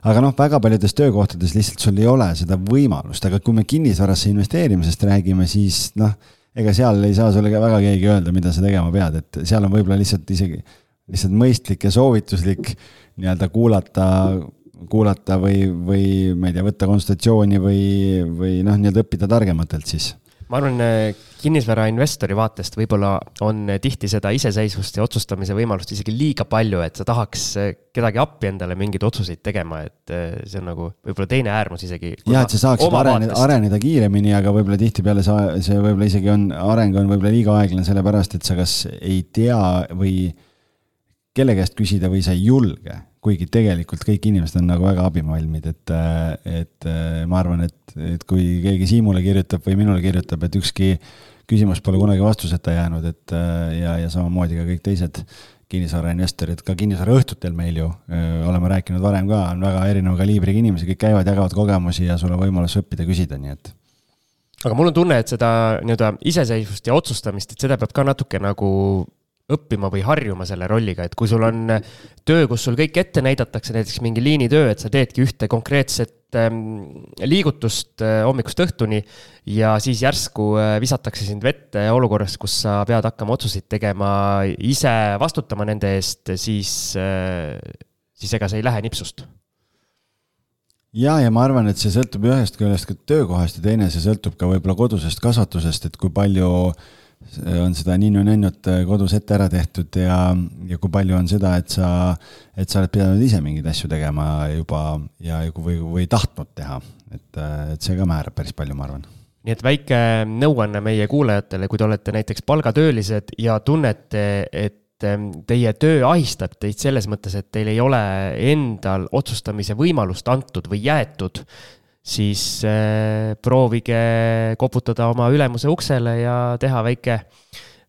aga noh, väga paljudes töökohtades lihtsalt sul ei ole seda võimalust, aga kui me kinnisvarasse investeerimisest räägime, siis noh, ega seal ei saa sulle ka väga keegi öelda, mida sa tegema pead, et seal on võib-olla lihtsalt isegi, lihtsalt mõistlik ja soovituslik nii-öelda kuulata kuulata või, või ma ei tea, võtta konsultatsiooni või, või noh, nii-öelda õppida targematelt siis? ma arvan, kinnisvarainvestori vaatest võib-olla on tihti seda iseseisvust ja otsustamise võimalust isegi liiga palju, et sa tahaks kedagi appi endale mingeid otsuseid tegema, et see on nagu võib-olla teine äärmus isegi. jah, et sa saaksid areneda, areneda kiiremini, aga võib-olla tihtipeale sa, see võib-olla isegi on, areng on võib-olla liiga aeglane, sellepärast et sa kas ei tea või kelle käest küsida või sa ei julge kuigi tegelikult kõik inimesed on nagu väga abivalmid, et, et ma arvan, et, et kui keegi Siimule kirjutab või minule kirjutab, et ükski küsimus pole kunagi vastuseta jäänud, et ja, ja samamoodi ka kõik teised kinnisvarainvestorid, ka kinnisvaraõhtutel meil ju, oleme rääkinud varem ka, on väga erineva kaliibriga inimesi, kõik käivad, jagavad kogemusi ja sul on võimalus õppida, küsida, nii et. Aga mul on tunne, et seda nii-öelda iseseisvust ja otsustamist, et seda peab ka natuke nagu õppima või harjuma selle rolliga, et kui sul on töö, kus sul kõik ette näidatakse, näiteks mingi liinitöö, et sa teedki ühte konkreetset ähm, liigutust äh, hommikust õhtuni ja siis järsku äh, visatakse sind vette olukorras, kus sa pead hakkama otsuseid tegema, ise vastutama nende eest, siis, äh, siis ega see ei lähe nipsust. Ja, ja ma arvan, et see sõltub ühest küljest ka töökohast ja teine, see sõltub ka võib-olla kodusest kasvatusest, et kui palju äh, on seda ninnu-nännut äh, kodus ette ära tehtud ja, ja kui palju on seda, et sa, et sa oled pidanud ise mingeid asju tegema juba ja või, või tahtnud teha, et, äh, et see ka määrab päris palju, ma arvan. Nii et väike nõuanne meie kuulajatele, kui te olete näiteks palgatöölised ja tunnete, et ähm, teie töö ahistab teid selles mõttes, et teil ei ole endal otsustamise võimalust antud või jäetud, siis äh, proovige koputada oma ülemuse uksele ja teha väike,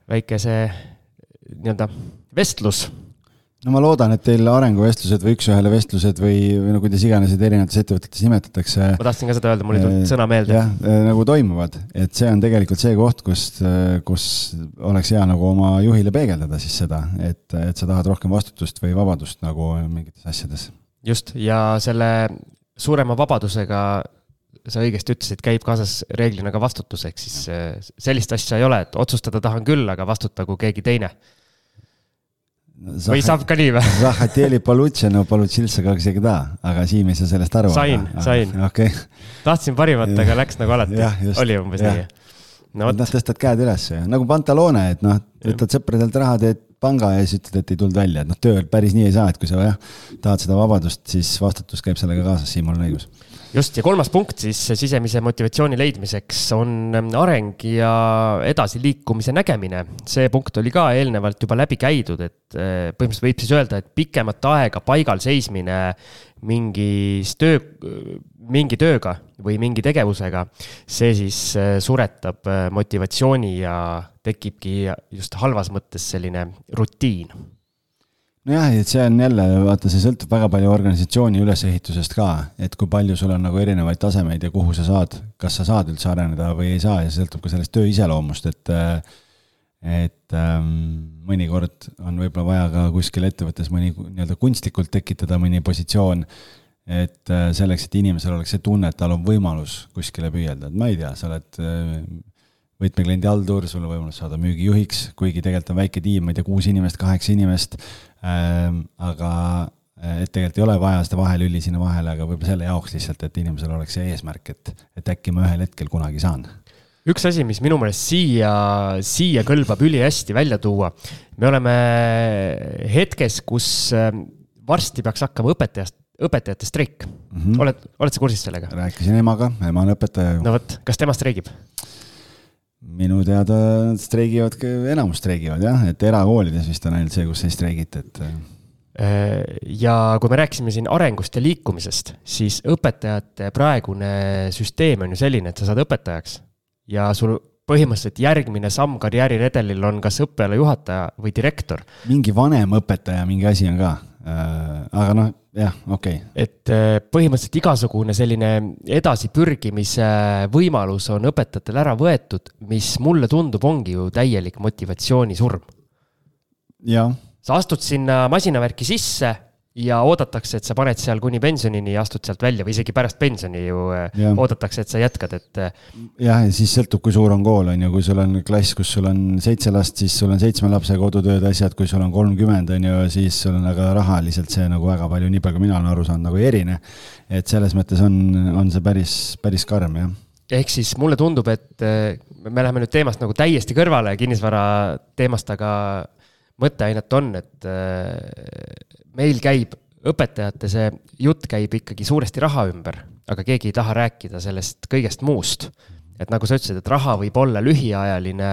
väike see nii-öelda vestlus. no ma loodan, et teil arenguvestlused või üks-ühele vestlused või, või no kuidas iganes neid erinevates ettevõtetes nimetatakse. ma tahtsin ka seda öelda, mul ei tulnud sõna meelde. jah, nagu toimuvad, et see on tegelikult see koht, kus, kus oleks hea nagu oma juhile peegeldada siis seda, et, et sa tahad rohkem vastutust või vabadust nagu mingites asjades. just, ja selle suurema vabadusega sa õigesti ütlesid, käib kaasas reeglina ka vastutus, ehk siis sellist asja ei ole, et otsustada tahan küll, aga vastutagu keegi teine või saab ka nii või? Zahhateli Palutšeno Palutšilsa как всегда, aga Siim ei saa sellest aru. sain, sain. okei okay.. tahtsin parimat, aga läks nagu alati. oli umbes ja. nii. no vot. noh, tõstad käed üles ja nagu Pantaloone, et noh, võtad sõpradelt raha, teed panga ja siis ütled, et ei tulnud välja, et noh, tööl päris nii ei saa, et kui sa jah, tahad seda vabadust, siis vastutus käib sellega kaasas, Siimul on õigus just, ja kolmas punkt siis sisemise motivatsiooni leidmiseks on ähm, areng ja edasiliikumise nägemine. see punkt oli ka eelnevalt juba läbi käidud, et äh, põhimõtteliselt võib siis öelda, et pikemat aega paigal seismine mingis töö, mingi tööga või mingi tegevusega, see siis äh, suretab äh, motivatsiooni ja tekibki just halvas mõttes selline rutiin. Nojah, et see on jälle, vaata, see sõltub väga palju organisatsiooni ülesehitusest ka, et kui palju sul on nagu erinevaid tasemeid ja kuhu sa saad, kas sa saad üldse areneda või ei saa ja see sõltub ka sellest töö iseloomust, et et ähm, mõnikord on võib-olla vaja ka kuskil ettevõttes mõni nii-öelda kunstlikult tekitada mõni positsioon, et äh, selleks, et inimesel oleks see tunne, et tal on võimalus kuskile püüelda, et ma ei tea, sa oled äh, võtmekliendi haldur, sul on võimalus saada müügijuhiks, kuigi tegelikult on väike tiim, ma ei tea, kuus inimest, kaheksa inimest ähm,, aga äh, et tegelikult ei ole vaja seda vahelüli sinna vahele, aga võib-olla selle jaoks lihtsalt, et inimesel oleks see eesmärk, et, et äkki ma ühel hetkel kunagi saan. üks asi, mis minu meelest siia, siia kõlbab ülihästi välja tuua, me oleme hetkes, kus varsti peaks hakkama õpetajast, õpetajate streik mm. -hmm. oled, oled sa kursis sellega? rääkisin emaga, ema on õpetaja ju. no vot, kas tema streigib? minu teada nad streigivad, enamus streigivad jah, et erakoolides vist on ainult see, kus ei streigita, et. Äh, ja kui me rääkisime siin arengust ja liikumisest, siis õpetajate praegune süsteem on ju selline, et sa saad õpetajaks ja sul põhimõtteliselt järgmine samm karjääriredelil on kas õppealajuhataja või direktor. mingi vanem õpetaja, mingi asi on ka Äh, aga noh, jah, okei okay.. et äh, põhimõtteliselt igasugune selline edasipürgimise võimalus on õpetajatel ära võetud, mis mulle tundub, ongi ju täielik motivatsiooni surm. sa astud sinna masinavärki sisse ja oodatakse, et sa paned seal kuni pensionini ja astud sealt välja või isegi pärast pensioni ju äh, ja. oodatakse, et sa jätkad, et. Äh, jah, ja siis sõltub, kui suur on kool, on ju, kui sul on klass, kus sul on seitse last, siis sul on seitsme lapse kodutööd, asjad, kui sul on kolmkümmend, on ju, siis sul on aga rahaliselt see nagu väga palju, nii palju, kui mina olen aru saanud, nagu ei erine. et selles mõttes on, on see päris, päris karm, jah ehk siis mulle tundub, et äh, me läheme nüüd teemast nagu täiesti kõrvale kinnisvara teemast, aga mõtteainet on, et meil käib õpetajate see jutt käib ikkagi suuresti raha ümber, aga keegi ei taha rääkida sellest kõigest muust. et nagu sa ütlesid, et raha võib olla lühiajaline,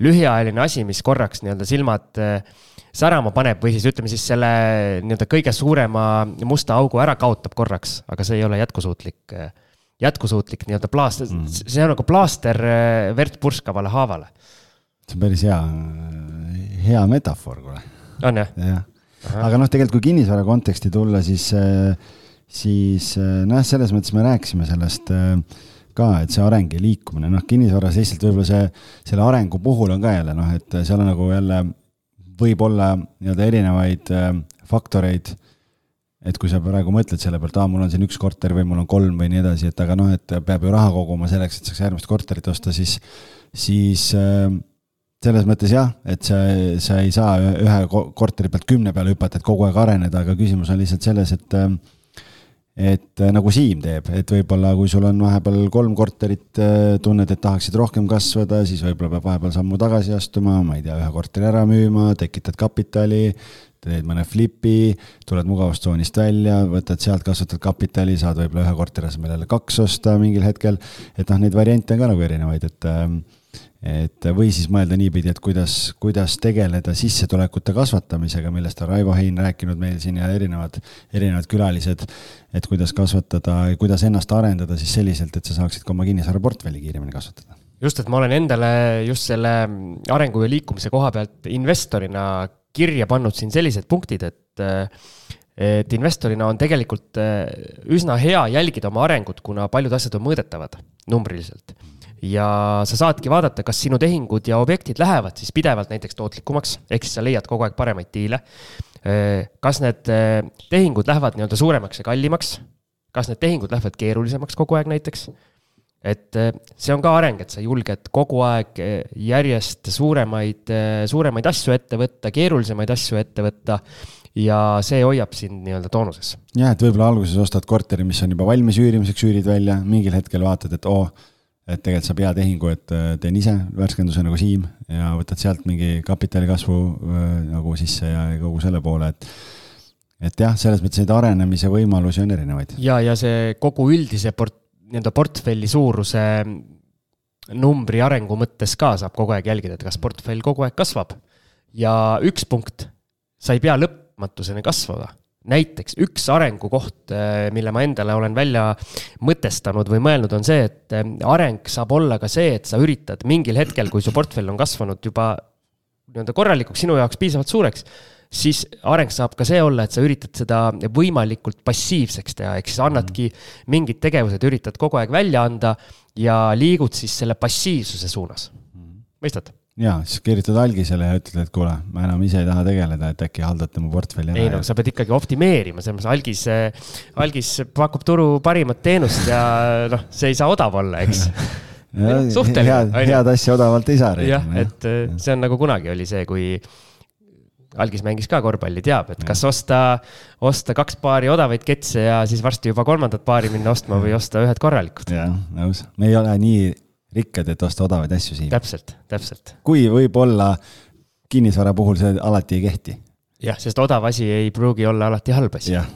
lühiajaline asi, mis korraks nii-öelda silmad äh, särama paneb või siis ütleme siis selle nii-öelda kõige suurema musta augu ära kaotab korraks, aga see ei ole jätkusuutlik, äh, jätkusuutlik nii-öelda plaaster mm., see on nagu plaaster äh, verd purskavale haavale. see on päris hea, hea metafoor, kuule. on jah? jah aga noh, tegelikult kui kinnisvara konteksti tulla, siis, äh, siis äh, nojah, selles mõttes me rääkisime sellest äh, ka, et see areng ja liikumine, noh, kinnisvaras lihtsalt võib-olla see, selle arengu puhul on ka jälle noh, et seal on nagu jälle võib-olla nii-öelda erinevaid faktoreid. Et kui sa praegu mõtled selle pealt, aa, mul on siin üks korter või mul on kolm või nii edasi, et aga noh, et peab ju raha koguma selleks, et saaks järgmist korterit osta, siis, siis selles mõttes jah, et sa, sa ei saa ühe korteri pealt kümne peale hüpata, et kogu aeg areneda, aga küsimus on lihtsalt selles, et et nagu Siim teeb, et võib-olla kui sul on vahepeal kolm korterit, tunned, et tahaksid rohkem kasvada, siis võib-olla peab vahepeal sammu tagasi astuma, ma ei tea, ühe korteri ära müüma, tekitad kapitali, teed mõne flipi, tuled mugavustsoonist välja, võtad sealt, kasvatad kapitali, saad võib-olla ühe korteri asemel jälle kaks osta mingil hetkel. et noh, neid variante on ka nagu erinevaid, et et või siis mõelda niipidi, et kuidas, kuidas tegeleda sissetulekute kasvatamisega, millest on Raivo Hein rääkinud meil siin ja erinevad, erinevad külalised. et kuidas kasvatada, kuidas ennast arendada siis selliselt, et sa saaksid ka oma kinnisvaraportfelli kiiremini kasvatada. just, et ma olen endale just selle arengu ja liikumise koha pealt investorina kirja pannud siin sellised punktid, et et investorina on tegelikult üsna hea jälgida oma arengut, kuna paljud asjad on mõõdetavad numbriliselt. Ja sa saadki vaadata, kas sinu tehingud ja objektid lähevad siis pidevalt näiteks tootlikumaks, ehk siis sa leiad kogu aeg paremaid diile. kas need tehingud lähevad nii-öelda suuremaks ja kallimaks, kas need tehingud lähevad keerulisemaks kogu aeg näiteks et see on ka areng, et sa julged kogu aeg järjest suuremaid, suuremaid asju ette võtta, keerulisemaid asju ette võtta. ja see hoiab sind nii-öelda toonuses. jah, et võib-olla alguses ostad korteri, mis on juba valmis üürimiseks, üürid välja, mingil hetkel vaatad, et oo oh,, et tegelikult saab hea tehingu, et teen ise värskenduse nagu Siim ja võtad sealt mingi kapitali kasvu nagu sisse ja kogu selle poole, et et jah, selles mõttes neid arenemise võimalusi on erinevaid. ja, ja see kogu üldise port-, nii-öelda portfelli suuruse numbri arengu mõttes ka saab kogu aeg jälgida, et kas portfell kogu aeg kasvab. ja üks punkt, sa ei pea lõpmatuseni kasvama. Näiteks üks arengukoht, mille ma endale olen välja mõtestanud või mõelnud, on see, et areng saab olla ka see, et sa üritad mingil hetkel, kui su portfell on kasvanud juba nii-öelda korralikuks, sinu jaoks piisavalt suureks siis areng saab ka see olla, et sa üritad seda võimalikult passiivseks teha, ehk siis annadki mingid tegevused, üritad kogu aeg välja anda ja liigud siis selle passiivsuse suunas. mõistad? Ja, siis kirjutad algisele ja ütled, et kuule, ma enam ise ei taha tegeleda, et äkki haldate mu portfelli ära. ei no sa pead ikkagi optimeerima, selles mõttes algis, algis pakub turu parimat teenust ja noh, see ei saa odav olla, eks Ja, head, head asja odavalt ei saa. jah, et see on nagu kunagi oli see, kui algis mängis ka korvpalli, teab, et kas osta, osta kaks paari odavaid ketse ja siis varsti juba kolmandat paari minna ostma või osta ühed korralikud. jah, nõus, me ei ole nii rikkad, et osta odavaid asju siin. täpselt, täpselt. kui võib-olla kinnisvara puhul see alati ei kehti. jah, sest odav asi ei pruugi olla alati halb asi. jah,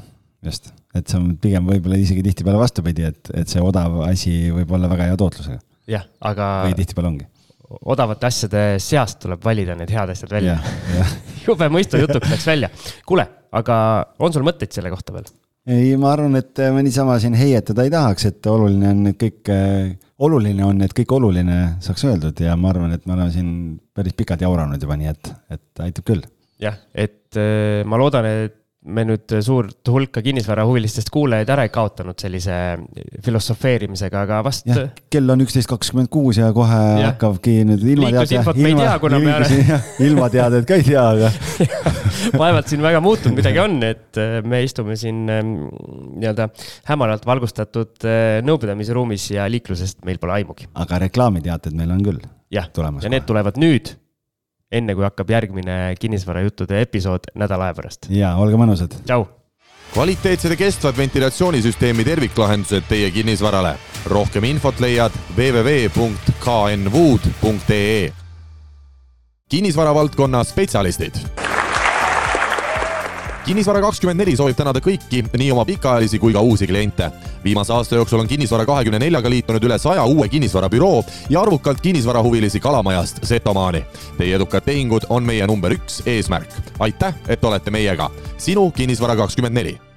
just, et see on pigem võib-olla isegi tihtipeale vastupidi, et, et see odav asi võib olla väga hea tootlusega. jah, aga. või tihtipeale ongi odavate asjade seast tuleb valida need head asjad välja jube mõistu jutuks läks välja. kuule, aga on sul mõtteid selle kohta veel? ei, ma arvan, et me niisama siin heietada ei tahaks, et oluline on, et kõik, oluline on, et kõik oluline saaks öeldud ja ma arvan, et me oleme siin päris pikalt jauranud juba, nii et, et aitab küll. jah, et äh, ma loodan, et me nüüd suurt hulka kinnisvarahuvilistest kuulajaid ära ei kaotanud sellise filosofeerimisega, aga vast. kell on üksteist kakskümmend kuus ja kohe ja. hakkabki nüüd ilmateadet. ilma, ilma, ilmateadet ka ei tea, aga vaevalt siin väga muutunud midagi on, et äh, me istume siin ähm, nii-öelda hämaralt valgustatud äh, nõupidamise ruumis ja liiklusest meil pole aimugi. aga reklaamiteated meil on küll. jah, ja need tulevad nüüd enne kui hakkab järgmine kinnisvarajuttude episood nädala aja pärast. ja olge mõnusad. tšau. kvaliteetsed ja kestvad ventilatsioonisüsteemi terviklahendused teie kinnisvarale. rohkem infot leiad www.knwood.ee. kinnisvara valdkonna spetsialistid kinnisvara kakskümmend neli soovib tänada kõiki, nii oma pikaajalisi kui ka uusi kliente. viimase aasta jooksul on Kinnisvara kahekümne neljaga liitunud üle saja uue kinnisvarabüroo ja arvukalt kinnisvarahuvilisi Kalamajast Setomaani. Teie edukad tehingud on meie number üks eesmärk. aitäh, et olete meiega. sinu Kinnisvara kakskümmend neli